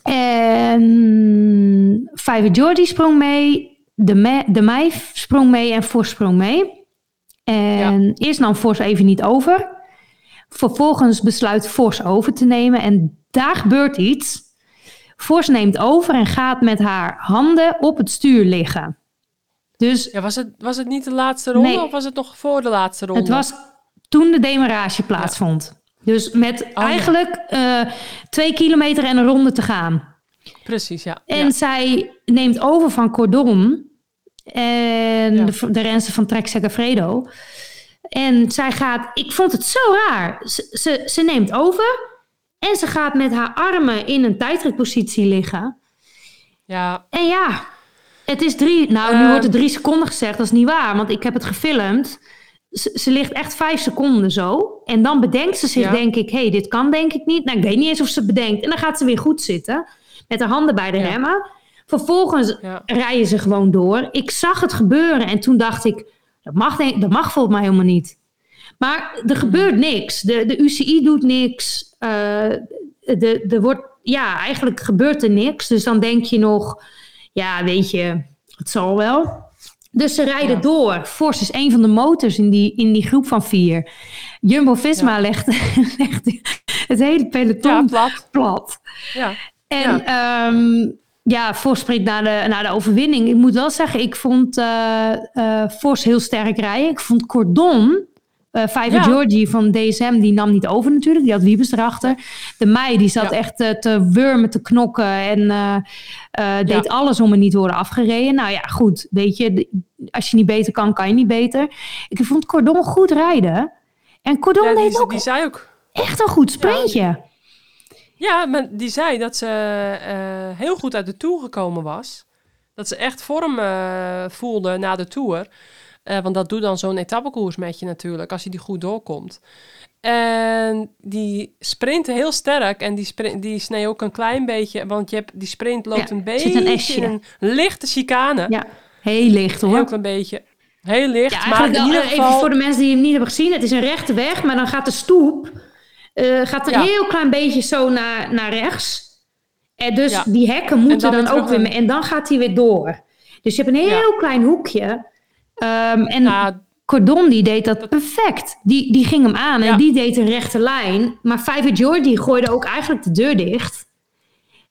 En Vijver Jordi sprong mee. De, Me de sprong mee en Vos sprong mee. En eerst nam Vos even niet over. Vervolgens besluit Vos over te nemen. En daar gebeurt iets. Vos neemt over en gaat met haar handen op het stuur liggen. Dus ja was, het, was het niet de laatste ronde Nee. of was het nog voor de laatste ronde? het was toen de demarage plaatsvond. Dus met Oh, eigenlijk eh, twee kilometer en een ronde te gaan. Precies, ja. En ja. zij neemt over van Cordon en Ja. de, de renster van Trek Segafredo. En zij gaat, ik vond het zo raar. Ze, ze, ze neemt over en ze gaat met haar armen in een tijdritpositie liggen. ja, En ja, het is drie, nou nu Eh. wordt er drie seconden gezegd, dat is niet waar, want ik heb het gefilmd. Ze, ze ligt echt vijf seconden zo. En dan bedenkt ze zich, Ja. denk ik, hé, hey, dit kan denk ik niet. Nou, ik weet niet eens of ze het bedenkt. En dan gaat ze weer goed zitten, met haar handen bij de Ja. remmen. Vervolgens ja. rijden ze gewoon door. Ik zag het gebeuren en toen dacht ik, dat mag, dat mag volgens mij helemaal niet. Maar er gebeurt niks. De, de UCI doet niks. Eh, de, er wordt, ja, eigenlijk gebeurt er niks. Dus dan denk je nog, ja, weet je, het zal wel. Dus ze rijden Ja. door. Force is een van de motors in die, in die groep van vier. Jumbo-Visma legt, legt het hele peloton ja, plat. plat. Ja. En ja, ja Vos spreekt naar de, naar de overwinning. Ik moet wel zeggen, ik vond eh Vos heel sterk rijden. Ik vond Cordon Uh, Fiverr Ja. Georgie van DSM, die nam niet over natuurlijk. Die had Wiebes erachter. De Mei, die zat Ja. echt eh, te wurmen, te knokken. En eh, eh, deed Ja. alles om er niet te worden afgereden. Nou ja, goed. Weet je, als je niet beter kan, kan je niet beter. Ik vond Cordon goed rijden. En Cordon Ja, deed die, ook die zei ook. echt een goed sprintje. Ja, maar die zei dat ze eh, heel goed uit de Tour gekomen was. Dat ze echt vorm eh, voelde na de Tour. Eh, want dat doet dan zo'n etappekoers met je natuurlijk, als je die goed doorkomt. En die sprintte heel sterk en die, sprint, die snee ook een klein beetje, want je hebt, die sprint loopt Ja, een beetje een in een lichte chicane. Ja, heel licht hoor. klein beetje. Heel licht, Ja, maar in ieder eh, geval... even voor de mensen die hem niet hebben gezien. Het is een rechte weg, maar dan gaat de stoep eh, gaat een Ja. heel klein beetje zo naar, naar rechts. En dus Ja. die hekken moeten dan ook weer... mee- En dan gaat hij weer door. Dus je hebt een heel klein hoekje. Ehm, en Cordon die deed dat perfect. Die, die ging hem aan en Ja. die deed een rechte lijn. Maar Fiverr Jordi gooide ook eigenlijk de deur dicht.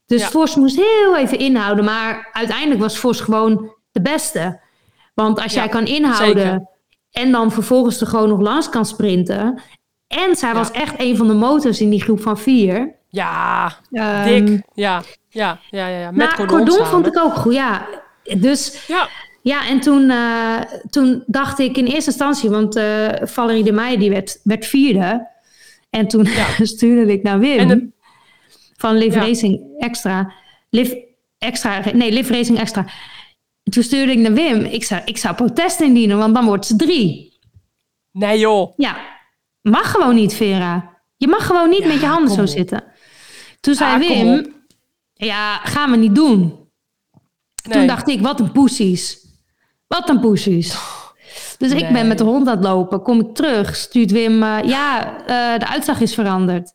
Dus Ja. Vos moest heel even inhouden. Maar uiteindelijk was Vos gewoon de beste. Want als jij kan inhouden zeker. en dan vervolgens er gewoon nog langs kan sprinten. En zij was echt een van de motors in die groep van vier. ja, Ehm, dik. Ja, ja, ja, ja, ja. Met nou, Cordon, Cordon vond ik ook goed, ja. Dus Ja, ja, en toen, eh, toen dacht ik in eerste instantie, want eh Valerie de Meijer die werd, werd vierde. En toen stuurde ik naar Wim de- van Live Ja. Racing Extra. Live Extra, nee, Live Racing Extra. Toen stuurde ik naar Wim, ik zou, ik zou protest indienen, want dan wordt ze drie. nee joh. Ja, mag gewoon niet, Vera. Je mag gewoon niet Ja, met je handen zo op. zitten. Toen zei Ah, Wim, ja, gaan we niet doen. Nee. Toen dacht ik, wat een poesies. Wat een poesies. Dus ik ben met de hond aan het lopen. Kom ik terug, stuurt Wim... eh, ja, eh, de uitslag is veranderd.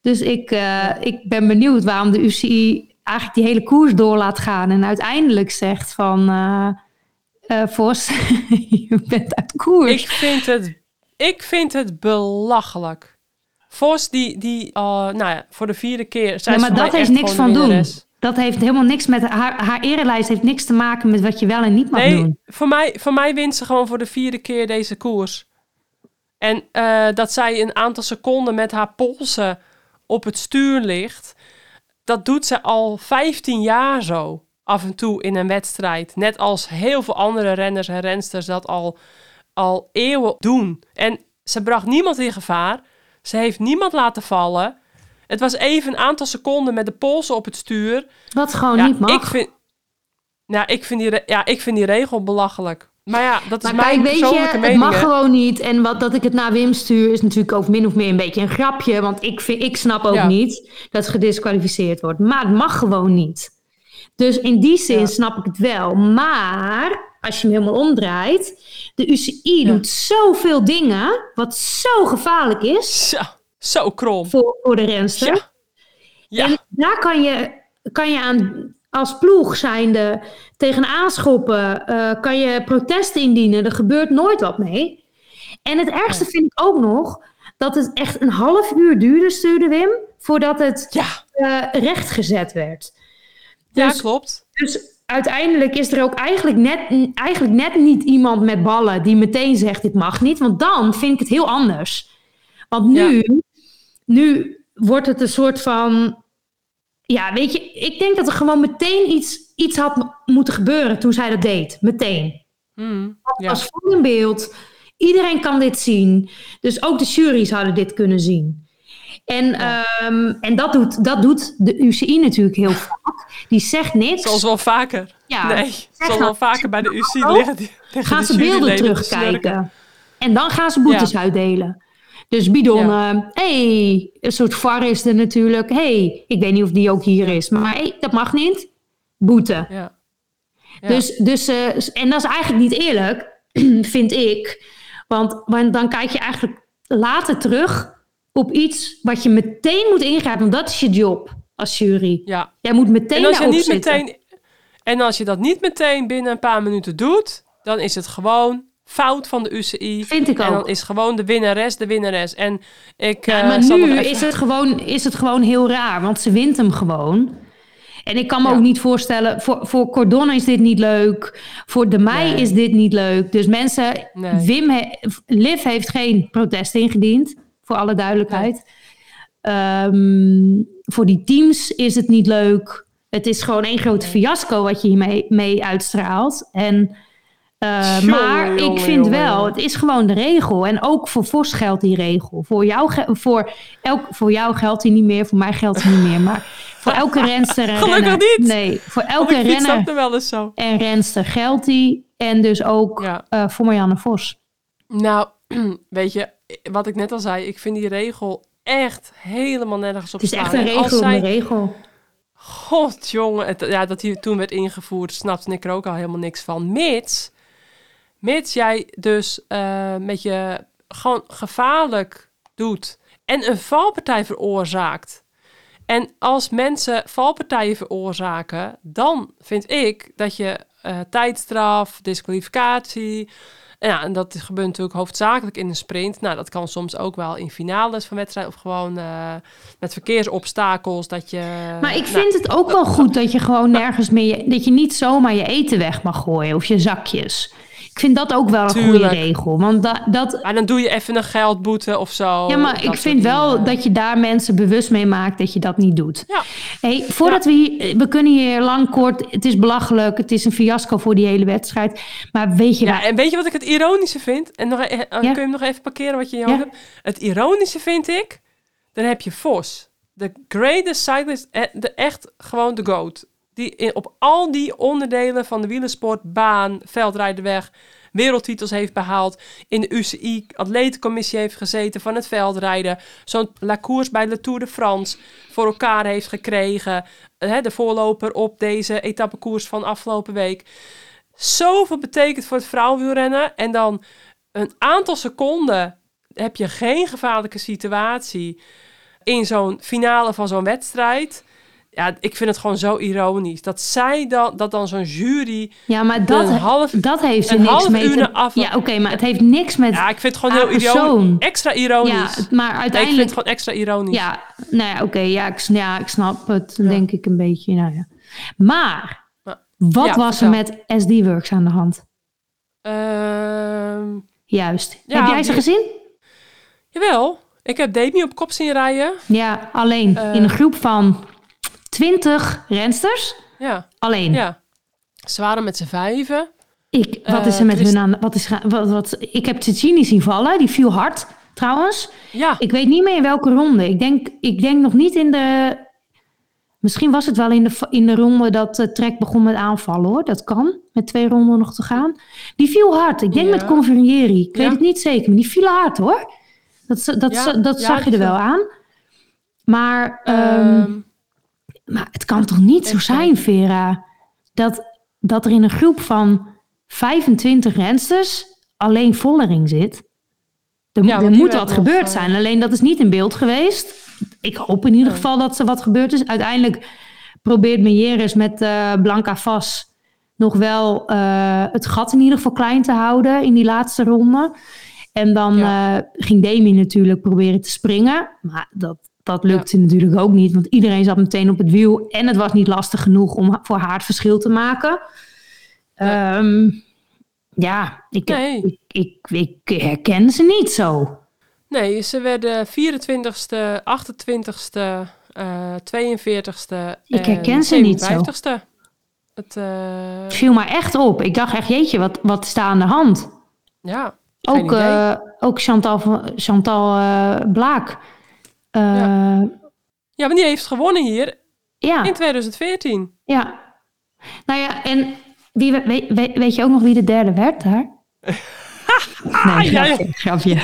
Dus ik, eh, ik ben benieuwd waarom de UCI eigenlijk die hele koers door laat gaan. En uiteindelijk zegt van... Vos, je bent uit koers. Ik vind het, ik vind het belachelijk. Vos, die, die nou ja, voor de vierde keer... Zij Ja, maar dat heeft niks van doen. Dat heeft helemaal niks met... Haar, haar erelijst heeft niks te maken met wat je wel en niet mag Nee, doen. voor mij, voor mij wint ze gewoon voor de vierde keer deze koers. En eh, dat zij een aantal seconden met haar polsen op het stuur ligt... dat doet ze al 15 jaar zo. Af en toe in een wedstrijd. Net als heel veel andere renners en rensters dat al, al eeuwen doen. En ze bracht niemand in gevaar. Ze heeft niemand laten vallen. Het was even een aantal seconden met de polsen op het stuur. Wat gewoon ja, niet mag. Ik vind, nou, ik vind, die, ja, ik vind die regel belachelijk. Maar ja, dat is Maar mijn kijk, weet je, het mag hè. gewoon niet. En wat dat ik het naar Wim stuur is natuurlijk ook min of meer een beetje een grapje. Want ik, vind, ik snap ook Ja. niet dat het gedisqualificeerd wordt. Maar het mag gewoon niet. Dus in die zin Ja. snap ik het wel. Maar als je hem helemaal omdraait, de UCI Ja. doet zoveel dingen wat zo gevaarlijk is Zo, zo krom. voor, voor de renster. Ja. Ja, En daar kan je, kan je aan als ploeg zijnde tegen aanschoppen, eh, kan je protesten indienen. Er gebeurt nooit wat mee. En het ergste vind ik ook nog dat het echt een half uur duurde, stuurde Wim, voordat het ja, eh, rechtgezet werd. ja, Dus- klopt. Dus uiteindelijk is er ook eigenlijk net, eigenlijk net niet iemand met ballen die meteen zegt dit mag niet. Want dan vind ik het heel anders. Want nu, nu wordt het een soort van... Ja, weet je, ik denk dat er gewoon meteen iets, iets had moeten gebeuren toen zij dat deed. Meteen. Hmm, ja. Als vol in beeld. Iedereen kan dit zien. Dus ook de jury's hadden dit kunnen zien. En, ehm, en dat, doet, dat doet de UCI natuurlijk heel vaak. Die zegt niks. Zoals wel vaker. Ja, nee, zoals wel vaker bij de UC oh, liggen, die, gaan ze beelden terugkijken. En dan gaan ze boetes uitdelen. Dus bidonnen, hey, een soort VAR is er natuurlijk. hey, ik weet niet of die ook hier is, maar hey, dat mag niet. Boete. Ja. Ja. Dus, dus, eh, en dat is eigenlijk niet eerlijk, vind ik. Want, want dan kijk je eigenlijk later terug op iets wat je meteen moet ingrijpen. Want dat is je job als jury. ja. Jij moet meteen En als je niet zitten. meteen... En als je dat niet meteen binnen een paar minuten doet, dan is het gewoon fout van de UCI. Vind ik En dan ook. is gewoon de winnares de winnares. En ik. Ja, eh, maar nu even- is, het gewoon, is het gewoon heel raar, want ze wint hem gewoon. En ik kan me Ja. ook niet voorstellen, voor, voor Cordon is dit niet leuk. Voor de mei Nee. is dit niet leuk. Dus mensen, Nee. Wim, he- Liv heeft geen protest ingediend, voor alle duidelijkheid. Ehm, voor die teams is het niet leuk. Het is gewoon één grote fiasco wat je hiermee mee uitstraalt. En, eh, maar ik vind wel, het is gewoon de regel. En ook voor Vos geldt die regel. Voor jou, voor, elk, voor jou geldt die niet meer, voor mij geldt die niet meer. Maar voor elke renster en Gelukkig renner... niet. Nee, voor Oh, elke ik renner wel eens zo. en renster geldt die. En dus ook Ja. eh, voor Marianne Vos. Nou, weet je, wat ik net al zei, ik vind die regel echt helemaal nergens op Het is echt een regel zij- de regel. God, jongen. Het, ja, dat die toen werd ingevoerd, snapte ik er ook al helemaal niks van. Mits, mits jij dus eh, met je gewoon gevaarlijk doet en een valpartij veroorzaakt. En als mensen valpartijen veroorzaken, dan vind ik dat je eh, tijdstraf, disqualificatie. Ja, en dat gebeurt natuurlijk hoofdzakelijk in een sprint. Nou, dat kan soms ook wel in finales van wedstrijden of gewoon eh, met verkeersobstakels. Dat je. Maar ik nou, vind het ook wel goed dat je gewoon nergens meer... dat je niet zomaar je eten weg mag gooien of je zakjes. Ik vind dat ook wel een goede regel. Want da, dat... Maar dan doe je even een geldboete of zo. Ja, maar ik vind wel dingen. dat je daar mensen bewust mee maakt dat je dat niet doet. Ja. Hey, voordat we hier... We kunnen hier lang kort... Het is belachelijk. Het is een fiasco voor die hele wedstrijd. Maar weet je Ja, waar... en weet je wat ik het ironische vind? En nog, e- eh, kun je hem nog even parkeren wat je in je hebt? Het ironische vind ik, dan heb je Vos. De greatest cyclist, eh, de, echt gewoon de GOAT. Die op al die onderdelen van de wielersport, baan, veldrijden weg, wereldtitels heeft behaald. In de UCI atletencommissie heeft gezeten van het veldrijden. Zo'n La Course bij de Tour de France voor elkaar heeft gekregen. Hè, de voorloper op deze etappekoers van afgelopen week zoveel betekent voor het vrouwenwielrennen. En dan een aantal seconden heb je geen gevaarlijke situatie in zo'n finale van zo'n wedstrijd. Ja, ik vind het gewoon zo ironisch. Dat zij dan, dat dan zo'n jury Ja, maar dat, een half... dat heeft er een niks mee te... af- Ja, oké, maar het heeft niks met... Ja, ik vind het gewoon heel ironisch. Extra ironisch. Ja, maar Nee, ik vind uiteindelijk... het gewoon extra ironisch. Ja, nou ja, oké, ja, ik, ja, ik snap het, denk ik een beetje. Nou ja. Maar, wat ja, was er met SD-Works aan de hand? Ehm, Juist. Heb jij ze die- gezien? jawel, ik heb Demi op kop zien rijden. Ja, alleen. Eh. in een groep van 20 rensters. Ja, Alleen. ja. Ze waren met z'n vijven. Ik, wat Eh, is er met hun aan... Wat is, wat, wat, ik heb Cicini zien vallen. Die viel hard, trouwens. Ja, Ik weet niet meer in welke ronde. Ik denk, ik denk nog niet in de... Misschien was het wel in de, in de ronde dat de trek begon met aanvallen, hoor. Dat kan, met twee ronden nog te gaan. Die viel hard. Ik denk Ja. met Converieri. Ik weet het niet zeker, maar die viel hard, hoor. Dat, dat, dat zag je er wel aan. Maar, ehm, Ehm, maar het kan toch niet zo zijn, Vera, dat, dat er in een groep van 25 rensters alleen Vollering zit? Er, Ja, er moet wat gebeurd eh, zijn, alleen dat is niet in beeld geweest. Ik hoop in ieder geval dat er wat gebeurd is. Uiteindelijk probeert Mejeres met eh, Blanca Vas nog wel eh, het gat in ieder geval klein te houden in die laatste ronde. En dan eh, ging Demi natuurlijk proberen te springen. Maar dat, dat lukte natuurlijk ook niet. Want iedereen zat meteen op het wiel. En het was niet lastig genoeg om voor haar het verschil te maken. Ja. Ja, ja ik, Nee. ik, ik, ik herken ze niet zo. nee, ze werden 24ste, 28ste, eh 42ste Ik en herken ze niet zo. 57ste. Het, eh, Het viel me echt op. Ik dacht echt, jeetje, wat, wat is daar aan de hand? ja, Ook, eh, ook Chantal, Chantal eh, Blaak. Ja. ja, maar die heeft gewonnen hier Ja, in 2014. ja. Nou ja, en wie, we- weet, weet, weet je ook nog wie de derde werd daar? Nee, ja. grapje, grapje.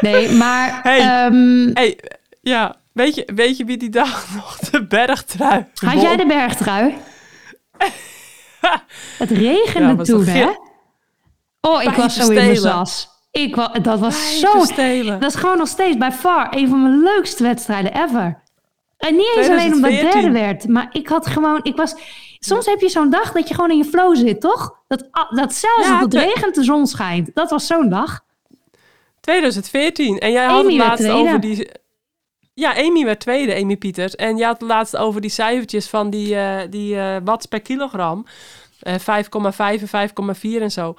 Nee, maar... Hey. ehm, hey, ja, weet je, weet je wie die dag nog de bergtrui had jij de bergtrui? Het regende Ja, toen, hè? Oh, ik was zo in mijn. Ik dat was zo... Dat is gewoon nog steeds bij far een van mijn leukste wedstrijden ever. En niet eens alleen omdat ik 2014. derde werd, maar ik had gewoon, ik was, soms heb je zo'n dag dat je gewoon in je flow zit, toch? Dat, dat zelfs Ja, als het regent, de zon schijnt. Dat was zo'n dag. 2014. En jij had het laatst over die... Ja, Amy werd tweede, Amy Pieters. En je had het laatst over die cijfertjes van die, uh, die uh, watts per kilogram. Uh, 5,5 en 5,4 en zo.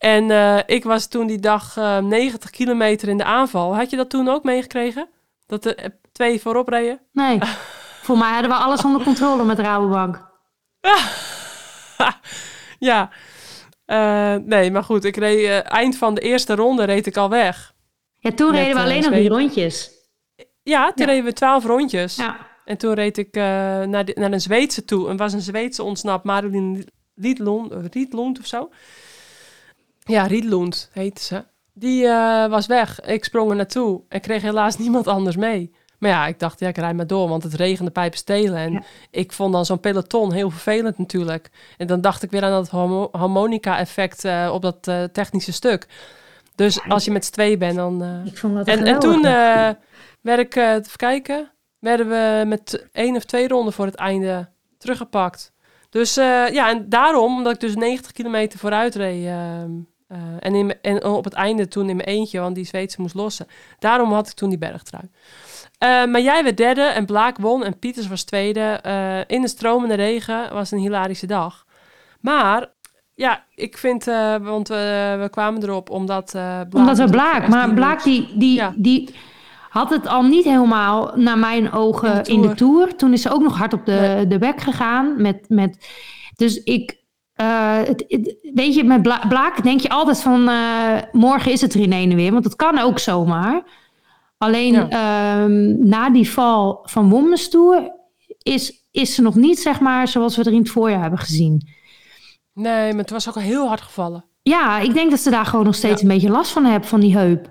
En ik was toen die dag 90 kilometer in de aanval. Had je dat toen ook meegekregen? Dat er twee voorop reden? Nee. Voor mij hadden we alles onder controle met Rabobank. ja. nee, maar goed. Ik reed, eind van de eerste ronde reed ik al weg. Ja, toen reden we alleen nog die rondjes. Ja, toen reden we twaalf rondjes. Ja. En toen reed ik naar, de, naar een Zweedse toe. En was een Zweedse ontsnapt, Marilyn Riedlund, Riedlund of zo. Ja, Riedlund heette ze. Die uh, was weg. Ik sprong er naartoe en kreeg helaas niemand anders mee. Maar ja, ik dacht, ja, ik rijd maar door, want het regende pijpen stelen. En ja. ik vond dan zo'n peloton heel vervelend natuurlijk. En dan dacht ik weer aan dat harmonica-effect uh, op dat technische stuk. Dus als je met z'n tweeën bent, dan... ik vond dat en, en toen werd ik, even kijken, werden we met één of twee ronden voor het einde teruggepakt. Dus ja, en daarom, omdat ik dus 90 kilometer vooruit reed uh, en, in, en op het einde toen in mijn eentje, want die Zweedse moest lossen. Daarom had ik toen die bergtrui. maar jij werd derde en Blaak won en Pieters was tweede. in de stromende regen was een hilarische dag. Maar ja, ik vind, want we kwamen erop omdat... Blaak omdat we Blaak, maar Blaak die, die, ja. die had het al niet helemaal, naar mijn ogen, in de, in de tour. Toen is ze ook nog hard op de, de bek gegaan. Met, met, dus ik, uh, het, weet je, met Bla Blaak denk je altijd van uh, morgen is het er in weer. Want dat kan ook zomaar. Alleen ja. um, na die val van Women's Tour is, is ze nog niet, zeg maar, zoals we er in het voorjaar hebben gezien. Nee, maar het was ook al heel hard gevallen. Ja, ik denk dat ze daar gewoon nog steeds ja. een beetje last van hebben, van die heup.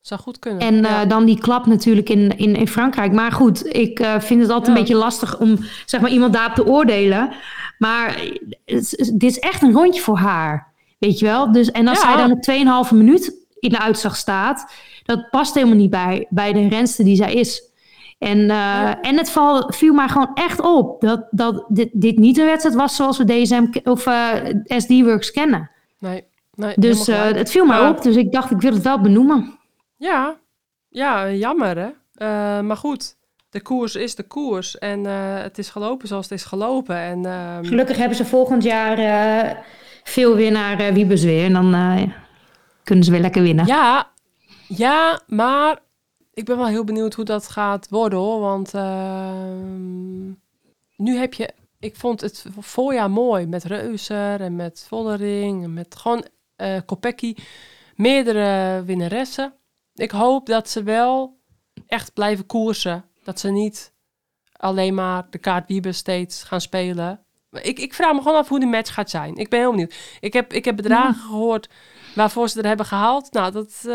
Zou goed kunnen. En uh, dan die klap natuurlijk in, in, in Frankrijk. Maar goed, ik uh, vind het altijd ja. een beetje lastig om zeg maar, iemand daarop te oordelen. Maar het, dit is echt een rondje voor haar. Weet je wel? Dus, en als ja. zij dan op 2,5 minuut in de uitslag staat, dat past helemaal niet bij, bij de renste die zij is. En, uh, ja. en het val, viel mij gewoon echt op dat, dat dit, dit niet een wedstrijd was zoals we DSM of SD-Works kennen. Nee, nee dus het viel mij op, dus ik dacht ik wil het wel benoemen. Ja, ja jammer hè. Maar goed, de koers is de koers. En uh, het is gelopen zoals het is gelopen. En, uh... Gelukkig hebben ze volgend jaar uh, veel winnaar uh, Wiebes weer. En dan kunnen ze weer lekker winnen. Ja, ja, maar ik ben wel heel benieuwd hoe dat gaat worden hoor. Want ehm, nu heb je... Ik vond het voorjaar mooi met Reuser en met Vollering en met gewoon Kopecky. Meerdere winnaressen ik hoop dat ze wel echt blijven koersen. Dat ze niet alleen maar de kaart Wiebe steeds gaan spelen. Ik, ik vraag me gewoon af hoe die match gaat zijn. Ik ben heel benieuwd. Ik heb, ik heb bedragen ja. gehoord waarvoor ze er hebben gehaald. Nou, dat uh,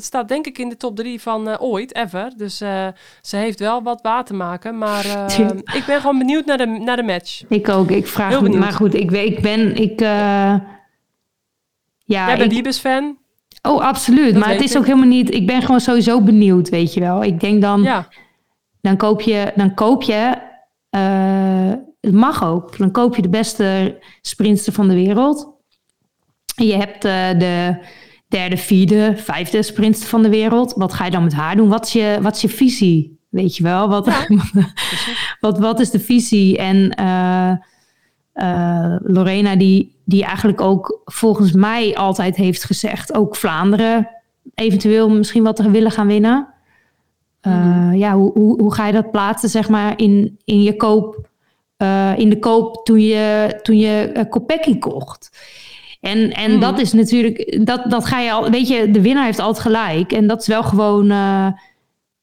staat denk ik in de top drie van uh, ooit, ever. Dus uh, ze heeft wel wat waar te maken. Maar ik ben gewoon benieuwd naar de, naar de match. Ik ook. Ik vraag me, maar goed, ik, ik ben... Ik, ja, Jij bent Wiebes-fan? Oh, absoluut. maar het is ik. ook helemaal niet. Ik ben gewoon sowieso benieuwd, weet je wel. Ik denk dan. Ja. Dan koop je. Dan koop je uh, het mag ook. Dan koop je de beste sprintster van de wereld. En je hebt uh, de derde, vierde, vijfde sprintster van de wereld. Wat ga je dan met haar doen? Wat is je, wat is je visie? Weet je wel? Wat, ja. wat, wat is de visie? En uh, Lorena, die, die eigenlijk ook volgens mij altijd heeft gezegd, ook Vlaanderen eventueel misschien wat te willen gaan winnen. Uh, ja, hoe, hoe, hoe, ga je dat plaatsen, zeg maar, in, in je koop, uh, in de koop toen je, toen je Kopecky kocht? En, en mm. dat is natuurlijk, dat, dat ga je al, weet je, de winnaar heeft altijd gelijk. En dat is wel gewoon,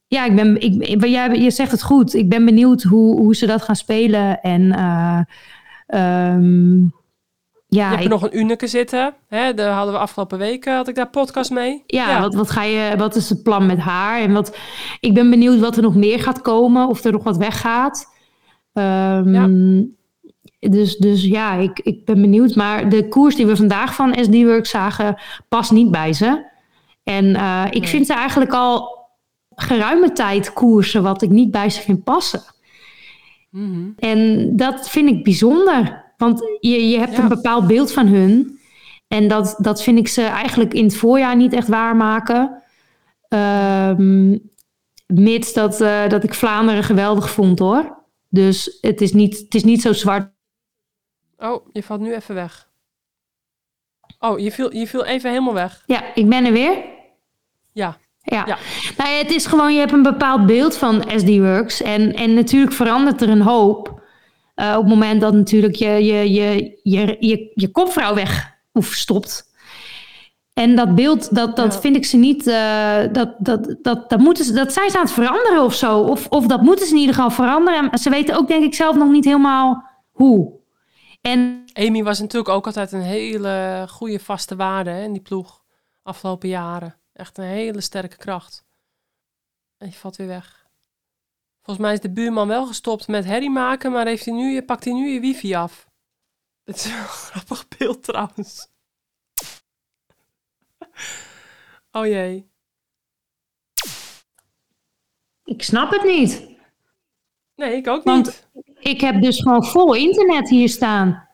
ja, ik ben, ik, jij, je zegt het goed. Ik ben benieuwd hoe, hoe ze dat gaan spelen. En um, ja, je hebt er nog een Unike zitten. Hè? Daar hadden we afgelopen weken had ik daar podcast mee. Ja, ja, Wat, wat, ga je, wat is het plan met haar? En wat, ik ben benieuwd wat er nog meer gaat komen. Of er nog wat weggaat. Um, ja. Dus, dus ja, ik, ik ben benieuwd. Maar de koers die we vandaag van SD Work zagen, past niet bij ze. En uh, ik vind ze eigenlijk al geruime tijd koersen wat ik niet bij ze vind passen. Mm -hmm. En dat vind ik bijzonder. Want je, je hebt ja. een bepaald beeld van hun. En dat, dat vind ik ze eigenlijk in het voorjaar niet echt waarmaken. Um, Mits dat, eh, dat ik Vlaanderen geweldig vond hoor. Dus het is niet, het is niet zo zwart. Oh, je valt nu even weg. Oh, je viel, je viel even helemaal weg. Ja, ik ben er weer. Ja. Ja. Ja. Nou ja, het is gewoon, je hebt een bepaald beeld van SD-Works. En, en natuurlijk verandert er een hoop. eh, op het moment dat natuurlijk je, je, je, je, je, je kopvrouw weg of stopt. En dat beeld, dat, dat Ja. vind ik ze niet. eh, dat, dat, dat, dat, moeten ze, dat zijn ze aan het veranderen of zo. Of, of dat moeten ze in ieder geval veranderen. En ze weten ook, denk ik, zelf nog niet helemaal hoe. En Amy was natuurlijk ook altijd een hele goede vaste waarde hè, in die ploeg. Afgelopen jaren. Echt een hele sterke kracht. En je valt weer weg. Volgens mij is de buurman wel gestopt met herrie maken, maar heeft hij nu, pakt hij nu je wifi af. Dit is een grappig beeld trouwens. Oh jee. ik snap het niet. Nee, ik ook Want- niet. Ik heb dus gewoon vol internet hier staan.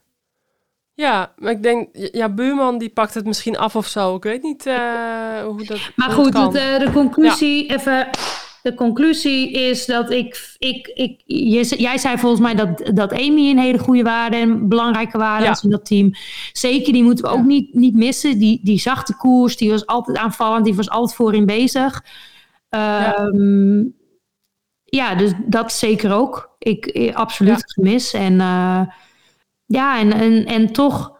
Ja, maar ik denk, ja, buurman die pakt het misschien af of zo. Ik weet niet eh, hoe dat Maar hoe goed, kan. het, eh, de conclusie, even, de conclusie is dat ik, ik, ik je, jij zei volgens mij dat, dat Amy een hele goede waarde en belangrijke waarde Ja. is in dat team. Zeker, die moeten we Ja. ook niet, niet missen. Die, die zachte koers, die was altijd aanvallend, die was altijd voorin bezig. Ehm, ja. dus dat zeker ook. Ik, eh, absoluut gemis. En ja, en, en, en toch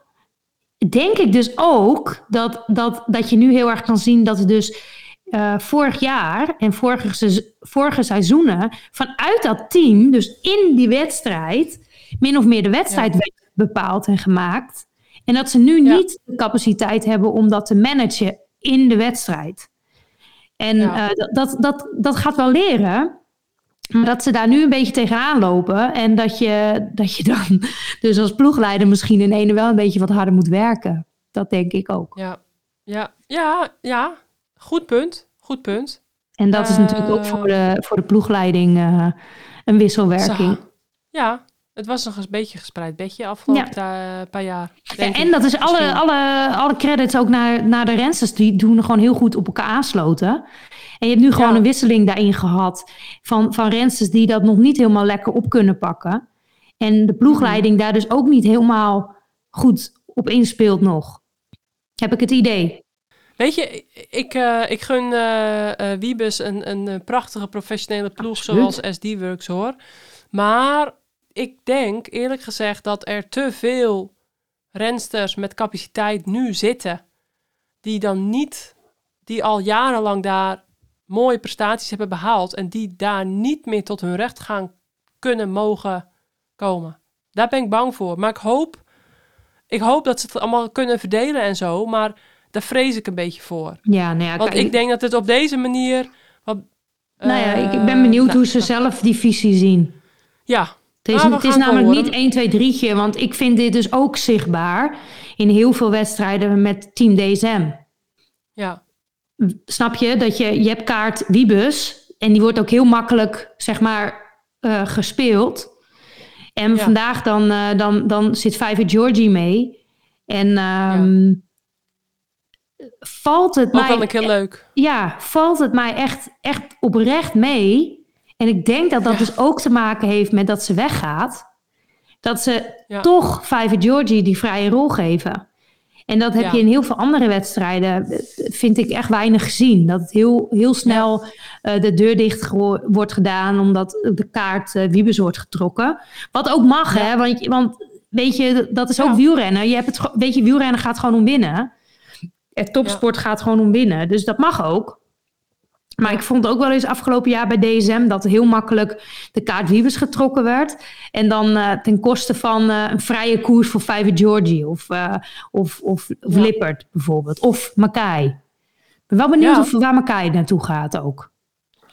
denk ik dus ook dat, dat, dat je nu heel erg kan zien dat dus eh, vorig jaar en vorige, vorige seizoenen vanuit dat team, dus in die wedstrijd, min of meer de wedstrijd Ja. werd bepaald en gemaakt. En dat ze nu Ja. niet de capaciteit hebben om dat te managen in de wedstrijd. En Ja. eh, dat, dat, dat, dat gaat wel leren. Maar dat ze daar nu een beetje tegenaan lopen. En dat je, dat je dan dus als ploegleider misschien in ene wel een beetje wat harder moet werken. Dat denk ik ook. Ja, ja, ja, ja. Goed punt. Goed punt. En dat is natuurlijk ook Eh. voor de, voor de ploegleiding eh, een wisselwerking. Ja, het was nog eens een beetje gespreid bedje afgelopen ta- paar jaar. Ja, en ik. dat is alle, alle, alle credits ook naar, naar de rensters. Die doen gewoon heel goed op elkaar aansloten. En je hebt nu gewoon Ja. een wisseling daarin gehad. Van, van rensters die dat nog niet helemaal lekker op kunnen pakken. En de ploegleiding Mhm. daar dus ook niet helemaal goed op inspeelt nog. Heb ik het idee. Weet je, ik, eh, ik gun eh, Wiebes een, een, prachtige professionele ploeg Absoluut. zoals SD Works hoor. Maar ik denk eerlijk gezegd dat er te veel rensters met capaciteit nu zitten. Die dan niet, die al jarenlang daar mooie prestaties hebben behaald. En die daar niet meer tot hun recht gaan kunnen mogen komen. Daar ben ik bang voor. Maar ik hoop, ik hoop dat ze het allemaal kunnen verdelen en zo. Maar daar vrees ik een beetje voor. Ja, nou ja, Want ik denk dat het op deze manier. Wat, nou ja, ik, ik eh, ben benieuwd nou, hoe ze zelf die visie zien. Ja, Het is, Ah, het is namelijk horen. niet 1, 2, 3'tje, want ik vind dit dus ook zichtbaar in heel veel wedstrijden met Team DSM. ja, Snap je? Dat je, je hebt kaart Wiebus en die wordt ook heel makkelijk, zeg maar, eh, gespeeld. En Ja. vandaag dan, eh, dan, dan zit Vijver Georgie mee. En ehm, valt het ook mij keer leuk. ja, valt het mij echt, echt oprecht mee. En ik denk dat dat Ja. dus ook te maken heeft met dat ze weggaat. Dat ze toch Vijver Georgie die vrije rol geven. En dat heb Ja. je in heel veel andere wedstrijden, eh, vind ik echt weinig gezien. Dat het heel, heel snel eh, de deur dicht wordt gedaan omdat de kaart Wiebes wordt getrokken. Wat ook mag, Ja. hè? Want, want weet je, dat is ook wielrennen. Je hebt het, weet je, wielrennen gaat gewoon om winnen. Het topsport gaat gewoon om winnen. Dus dat mag ook. Maar ik vond ook wel eens afgelopen jaar bij DSM dat heel makkelijk de kaart Wiebes getrokken werd. En dan eh, ten koste van eh, een vrije koers voor Vijver Georgie of, eh, of, of, of Ja. Lippert bijvoorbeeld. Of Makai. Ik ben wel benieuwd Ja. of, waar Makai naartoe gaat ook.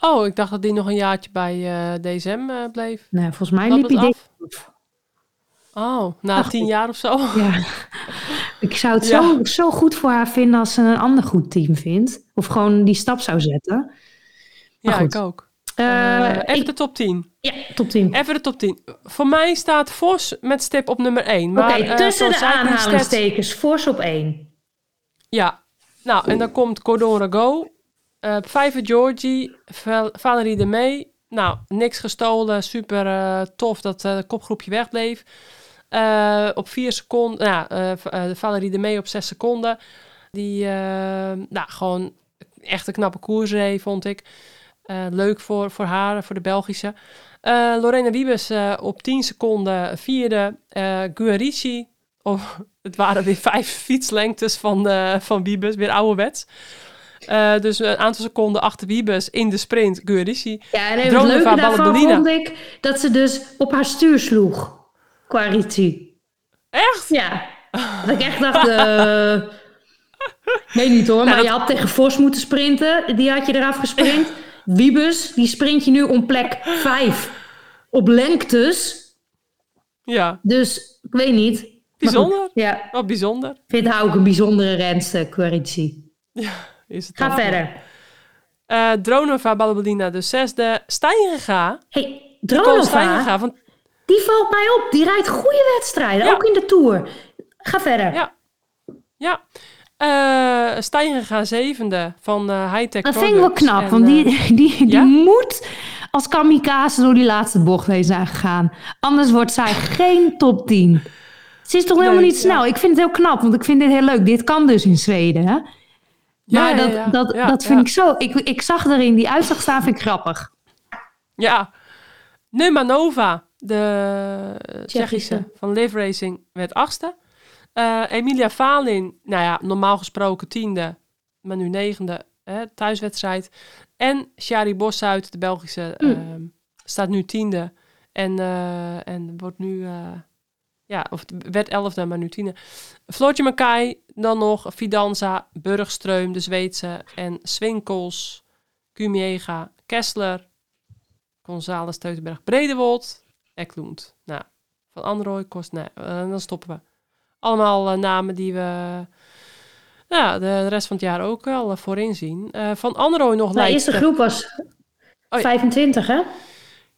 Oh, ik dacht dat die nog een jaartje bij DSM bleef. Nee, volgens mij Loopt liep hij. Oh, na Ach, tien jaar of zo. Ja. Ik zou het zo, zo goed voor haar vinden als ze een ander goed team vindt. Of gewoon die stap zou zetten. Maar Ja, goed. ik ook. Eh, even ik- de top 10. ja, top team. Even de top 10. Voor mij staat Vos met stip op nummer 1. Oké, Maar, eh, tussen de aanhalingstekens. Force op één. Ja. Nou, en dan komt Cordon Rago Eh, op vijf Georgie, Val- Valerie de Mee. Nou, niks gestolen. Super eh, tof dat het kopgroepje wegbleef. Op vier seconden, eh, Valerie de Mee op zes seconden. Die, nou, gewoon echt een knappe koers reed, vond ik. Eh, leuk voor, voor haar, voor de Belgische. Eh, Lorena Wiebes eh, op 10 seconden vierde. Guarici, oh, het waren weer vijf fietslengtes van, van Wiebes, weer ouderwets. Dus een aantal seconden achter Wiebes in de sprint, Guarici. Ja, en het leuke daarvan vond ik dat ze dus op haar stuur sloeg. Quaritie. Echt? Ja. Dat ik echt dacht, weet niet hoor, maar dat- je had tegen Vos moeten sprinten. Die had je eraf gesprint. Wiebes, die sprint je nu om plek 5. Op lengtes. Ja, Dus, ik weet niet. Maar bijzonder. Ja, Wat bijzonder. ik vind haar ook een bijzondere renster, Quaritie. Is het Ga verder. Eh Dronova Ballabellina, de zesde. Stijnga. hey, Dronova, van die valt mij op. Die rijdt goede wedstrijden, Ja. ook in de Tour. Ga verder. Ja. Ja. Eh Stijnga zevende van eh Hightech Dat vind ik wel knap, En, want die, eh, die, die ja? moet als kamikaze door die laatste bocht heen zijn gegaan. Anders wordt zij geen top 10. Ze is toch helemaal Nee, niet snel. ja. Ik vind het heel knap, want ik vind dit heel leuk. Dit kan dus in Zweden, hè? Ja, Maar ja, dat, ja. dat, dat vind ik zo... Ik, ik zag erin die uitzag staan, vind ik grappig. Ja. Neumanova, de Tsjechische Tsjechische. van Live Racing, werd achtste. Eh, Emilia Valin, nou ja, normaal gesproken tiende, maar nu negende, hè, thuiswedstrijd. En Shari Bossuit, de Belgische, Mm. ehm, staat nu tiende. En, eh, en wordt nu, eh, ja, of werd elfde, maar nu tiende. Floortje Mackay, dan nog Fidanza, Burgstreum, de Zweedse. En Swinkels, Cumiega, Kessler, González, Teutenberg, Bredewold, Eklund. Nou, Van Androoy kost... Nee, dan stoppen we. Allemaal eh, namen die we ja, de, de rest van het jaar ook wel eh, voorin zien. Eh, van Androoy nog De lijkt... eerste groep was ja. 25, hè?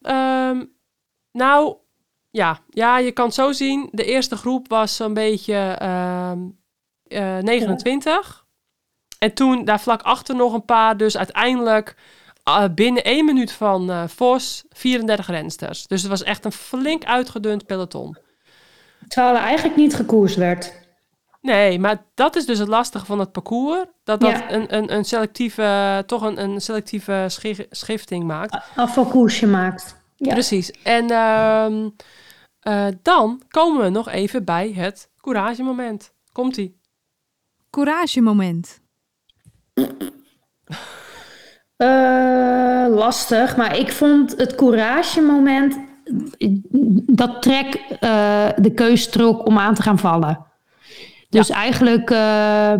Ehm, nou, ja. ja, je kan het zo zien. De eerste groep was zo'n beetje ehm, eh, 29. En toen daar vlak achter nog een paar. Dus uiteindelijk binnen één minuut van Vos 34 rensters. Dus het was echt een flink uitgedund peloton. Terwijl er eigenlijk niet gekoerst werd. Nee, maar dat is dus het lastige van het parcours. Dat dat Ja. een, een, een selectieve, toch een, een selectieve schi- schifting maakt. Afvalkoersje maakt. Ja. Precies. En ehm, eh, dan komen we nog even bij het couragemoment. Komt-ie. Couragemoment. Eh, lastig, maar ik vond het couragemoment dat Trek eh, de keus trok om aan te gaan vallen. Dus eigenlijk eh,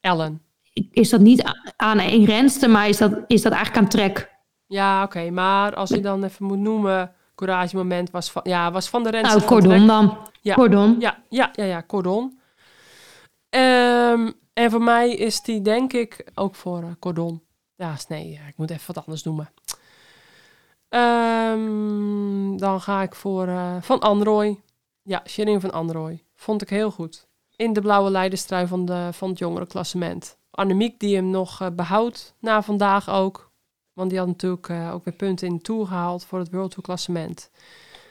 Ellen. is dat niet aan één renster, maar is dat, is dat eigenlijk aan Trek. Ja, oké. maar als je dan even moet noemen... Couragemoment was van, ja, was van de renster Nou, Cordon dan. Ja. Cordon. Ja, ja, ja, ja, Cordon. Ehm, en voor mij is die denk ik ook voor eh, Cordon. Ja, nee, ik moet even wat anders noemen. Ehm, dan ga ik voor eh, Van Androoy. Ja, Sherin van Androoy. Vond ik heel goed. In de blauwe leiderstrui van, de, van het jongere klassement. Annemiek die hem nog eh, behoudt na vandaag ook. Want die had natuurlijk eh, ook weer punten in de gehaald voor het World Tour klassement.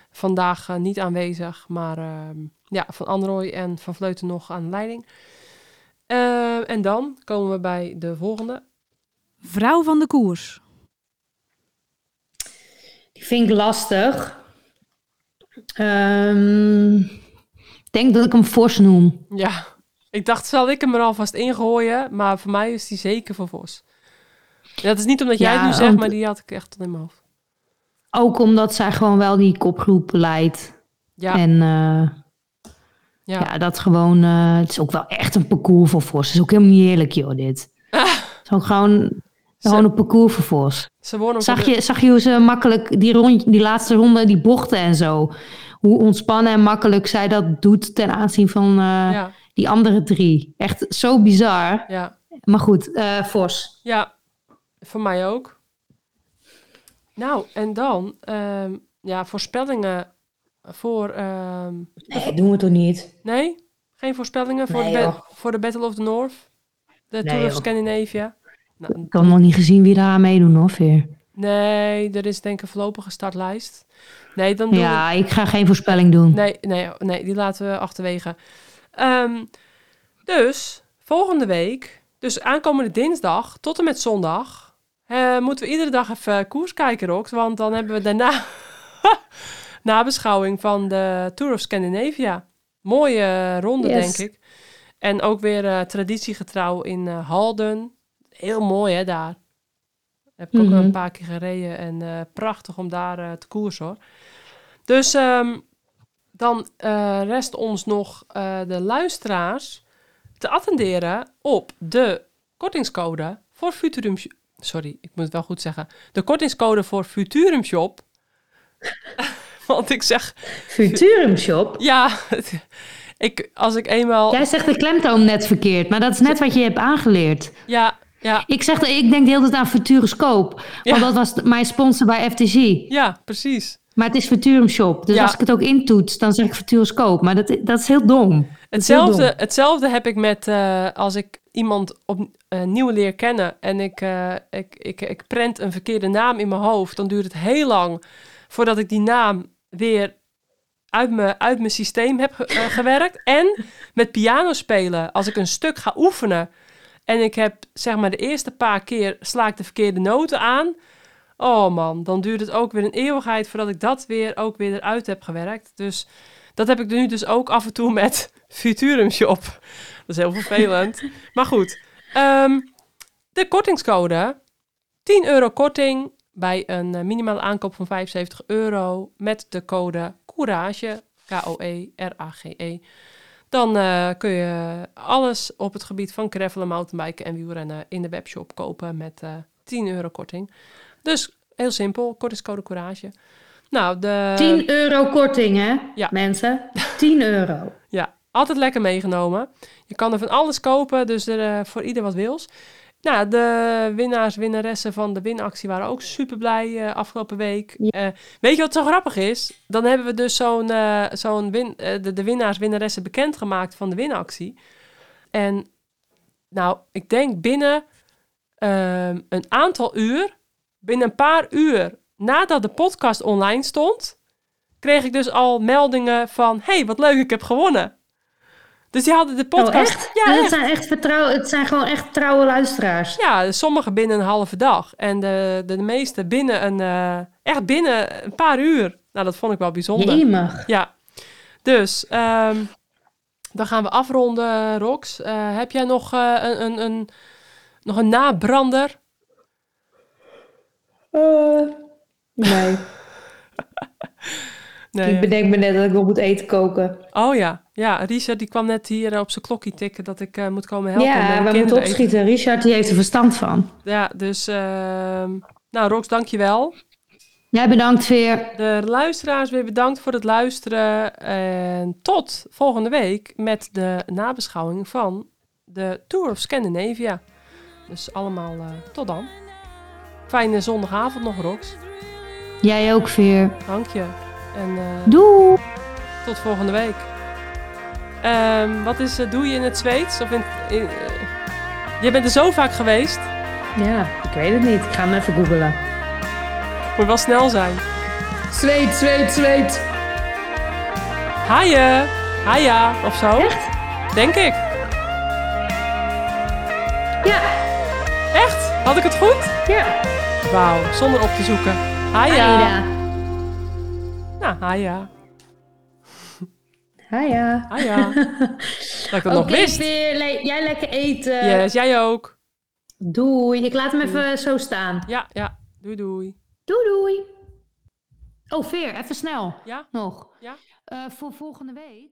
Vandaag niet aanwezig, maar ehm, ja, Van Androoy en Van Vleuten nog aan de leiding. Eh, en dan komen we bij de volgende. Vrouw van de koers. Vind ik lastig. Ehm, ik denk dat ik hem Vos noem. Ja, ik dacht, zal ik hem er alvast ingooien? Maar voor mij is die zeker voor Vos. Dat is niet omdat jij Ja, het nu zegt, maar die had ik echt in mijn hoofd. Ook omdat zij gewoon wel die kopgroep leidt. Ja, En eh, ja. ja. dat gewoon... eh, het is ook wel echt een parcours voor Vos. Het is ook helemaal niet eerlijk, joh, dit. Het is ook gewoon, gewoon een parcours voor. Ze wonen Zag de- je, zag je hoe ze makkelijk die, rond, die laatste ronde, die bochten en zo... Hoe ontspannen en makkelijk zij dat doet ten aanzien van eh, Ja, die andere drie. Echt zo bizar. ja, Maar goed, eh Vos. ja, voor mij ook. Nou, en dan, ehm, ja, voorspellingen voor... ehm, Nee, doen we toch niet? nee? Geen voorspellingen voor, Nee, de, voor de Battle of the North? De Nee, Tour of joh. Scandinavia? Nou, Ik heb nog niet gezien wie daar aan meedoen hoor, Veer. nee, er is denk ik een voorlopige startlijst. Nee, dan we Ja, ik ga geen voorspelling doen. Nee, nee, nee, die laten we achterwege. Ehm, dus volgende week, dus aankomende dinsdag tot en met zondag, eh, moeten we iedere dag even koers kijken, Rox. Want dan hebben we daarna nabeschouwing van de Tour of Scandinavia. Mooie ronde, Yes. denk ik. En ook weer eh, traditiegetrouw in eh, Halden. Heel mooi, hè, daar. Heb ik ook Mhm. een paar keer gereden. En eh, prachtig om daar eh, te koersen, hoor. Dus ehm, dan eh, rest ons nog de luisteraars te attenderen op de kortingscode voor Futurum... Sorry, ik moet het wel goed zeggen. De kortingscode voor Futurum Shop. Want ik zeg, Futurum Shop. ja, ik, als ik eenmaal... Jij zegt de klemtoon net verkeerd, maar dat is net wat je hebt aangeleerd. Ja, ja, Ik, zeg, ik denk de hele tijd aan Futuroscoop, Ja. want dat was mijn sponsor bij FTC. ja, precies. Maar het is Futurum Shop, dus Ja. als ik het ook intoets, dan zeg ik Futuroscoop. Maar dat, dat is heel dom. Heel Hetzelfde, dom. hetzelfde heb ik met eh, als ik iemand op eh, nieuw leer kennen en ik, eh, ik, ik, ik prent een verkeerde naam in mijn hoofd, dan duurt het heel lang voordat ik die naam weer uit mijn, uit mijn systeem heb ge- gewerkt. En met piano spelen, als ik een stuk ga oefenen en ik heb zeg maar de eerste paar keer sla ik de verkeerde noten aan. Oh man, dan duurt het ook weer een eeuwigheid voordat ik dat weer ook weer eruit heb gewerkt. Dus dat heb ik nu dus ook af en toe met Futurum Shop. Dat is heel vervelend. maar goed, ehm, de kortingscode. 10 euro korting bij een eh, minimale aankoop van 75 euro met de code COURAGE, K-O-E-R-A-G-E. Dan eh, kun je alles op het gebied van gravelen, mountainbiken en wielrennen in de webshop kopen met eh 10 euro korting. Dus heel simpel, kortingscode COURAGE. Nou, de... 10 euro korting, hè, Ja. mensen? 10 euro. Ja, altijd lekker meegenomen. Je kan er van alles kopen, dus er, eh, voor ieder wat wils. Nou, de winnaars, winnaressen van de winactie waren ook super blij eh, afgelopen week. Ja. Eh, weet je wat zo grappig is? Dan hebben we dus zo'n eh, zo'n win, de, de winnaars, winnaressen bekendgemaakt van de winactie. En nou, ik denk binnen ehm, een aantal uur, binnen een paar uur nadat de podcast online stond, kreeg ik dus al meldingen van: hey, wat leuk, ik heb gewonnen. Dus die hadden de podcast. Oh, echt? Ja, En het echt. zijn echt vertrouw, het zijn gewoon echt trouwe luisteraars. Ja, sommigen binnen een halve dag. En de, de, de meeste binnen een, eh, echt binnen een paar uur. Nou, dat vond ik wel bijzonder. Jemig. Ja. Dus, ehm, dan gaan we afronden, Rox. Eh, heb jij nog, eh, een, een, een, nog een nabrander? nee. Nee. Ik bedenk me net dat ik nog moet eten koken. Oh ja, ja. Richard die kwam net hier eh, op zijn klokje tikken dat ik eh, moet komen helpen. ja, de we moeten opschieten. Richard die heeft er verstand van. Ja, dus, ehm, nou Rox, dankjewel. Jij bedankt, Veer. De luisteraars weer bedankt voor het luisteren. En tot volgende week met de nabeschouwing van de Tour of Scandinavia. Dus allemaal eh, tot dan. Fijne zondagavond nog, Rox. Jij ook, Veer. Dank je. En eh, Doei! tot volgende week. Ehm, wat is, eh, doe je in het Zweeds? Of in, in, eh, je bent er zo vaak geweest. Ja, ik weet het niet. Ik ga hem even googelen. Moet wel snel zijn. Zweet, zweet, zweet. Haaien. Haja, of zo. Echt? Denk ik. Ja, Echt? Had ik het goed? ja. Wauw, zonder op te zoeken. Haja. Aida. Nou, haja. Haja. Haja. Dat ik dat nog wist. Le- jij lekker eten. Yes, jij ook. Doei. Ik laat hem even zo staan. Ja, ja. Doei, doei. Doei, doei. Oh, Veer, even snel. Ja? Nog. Ja? Eh, voor volgende week.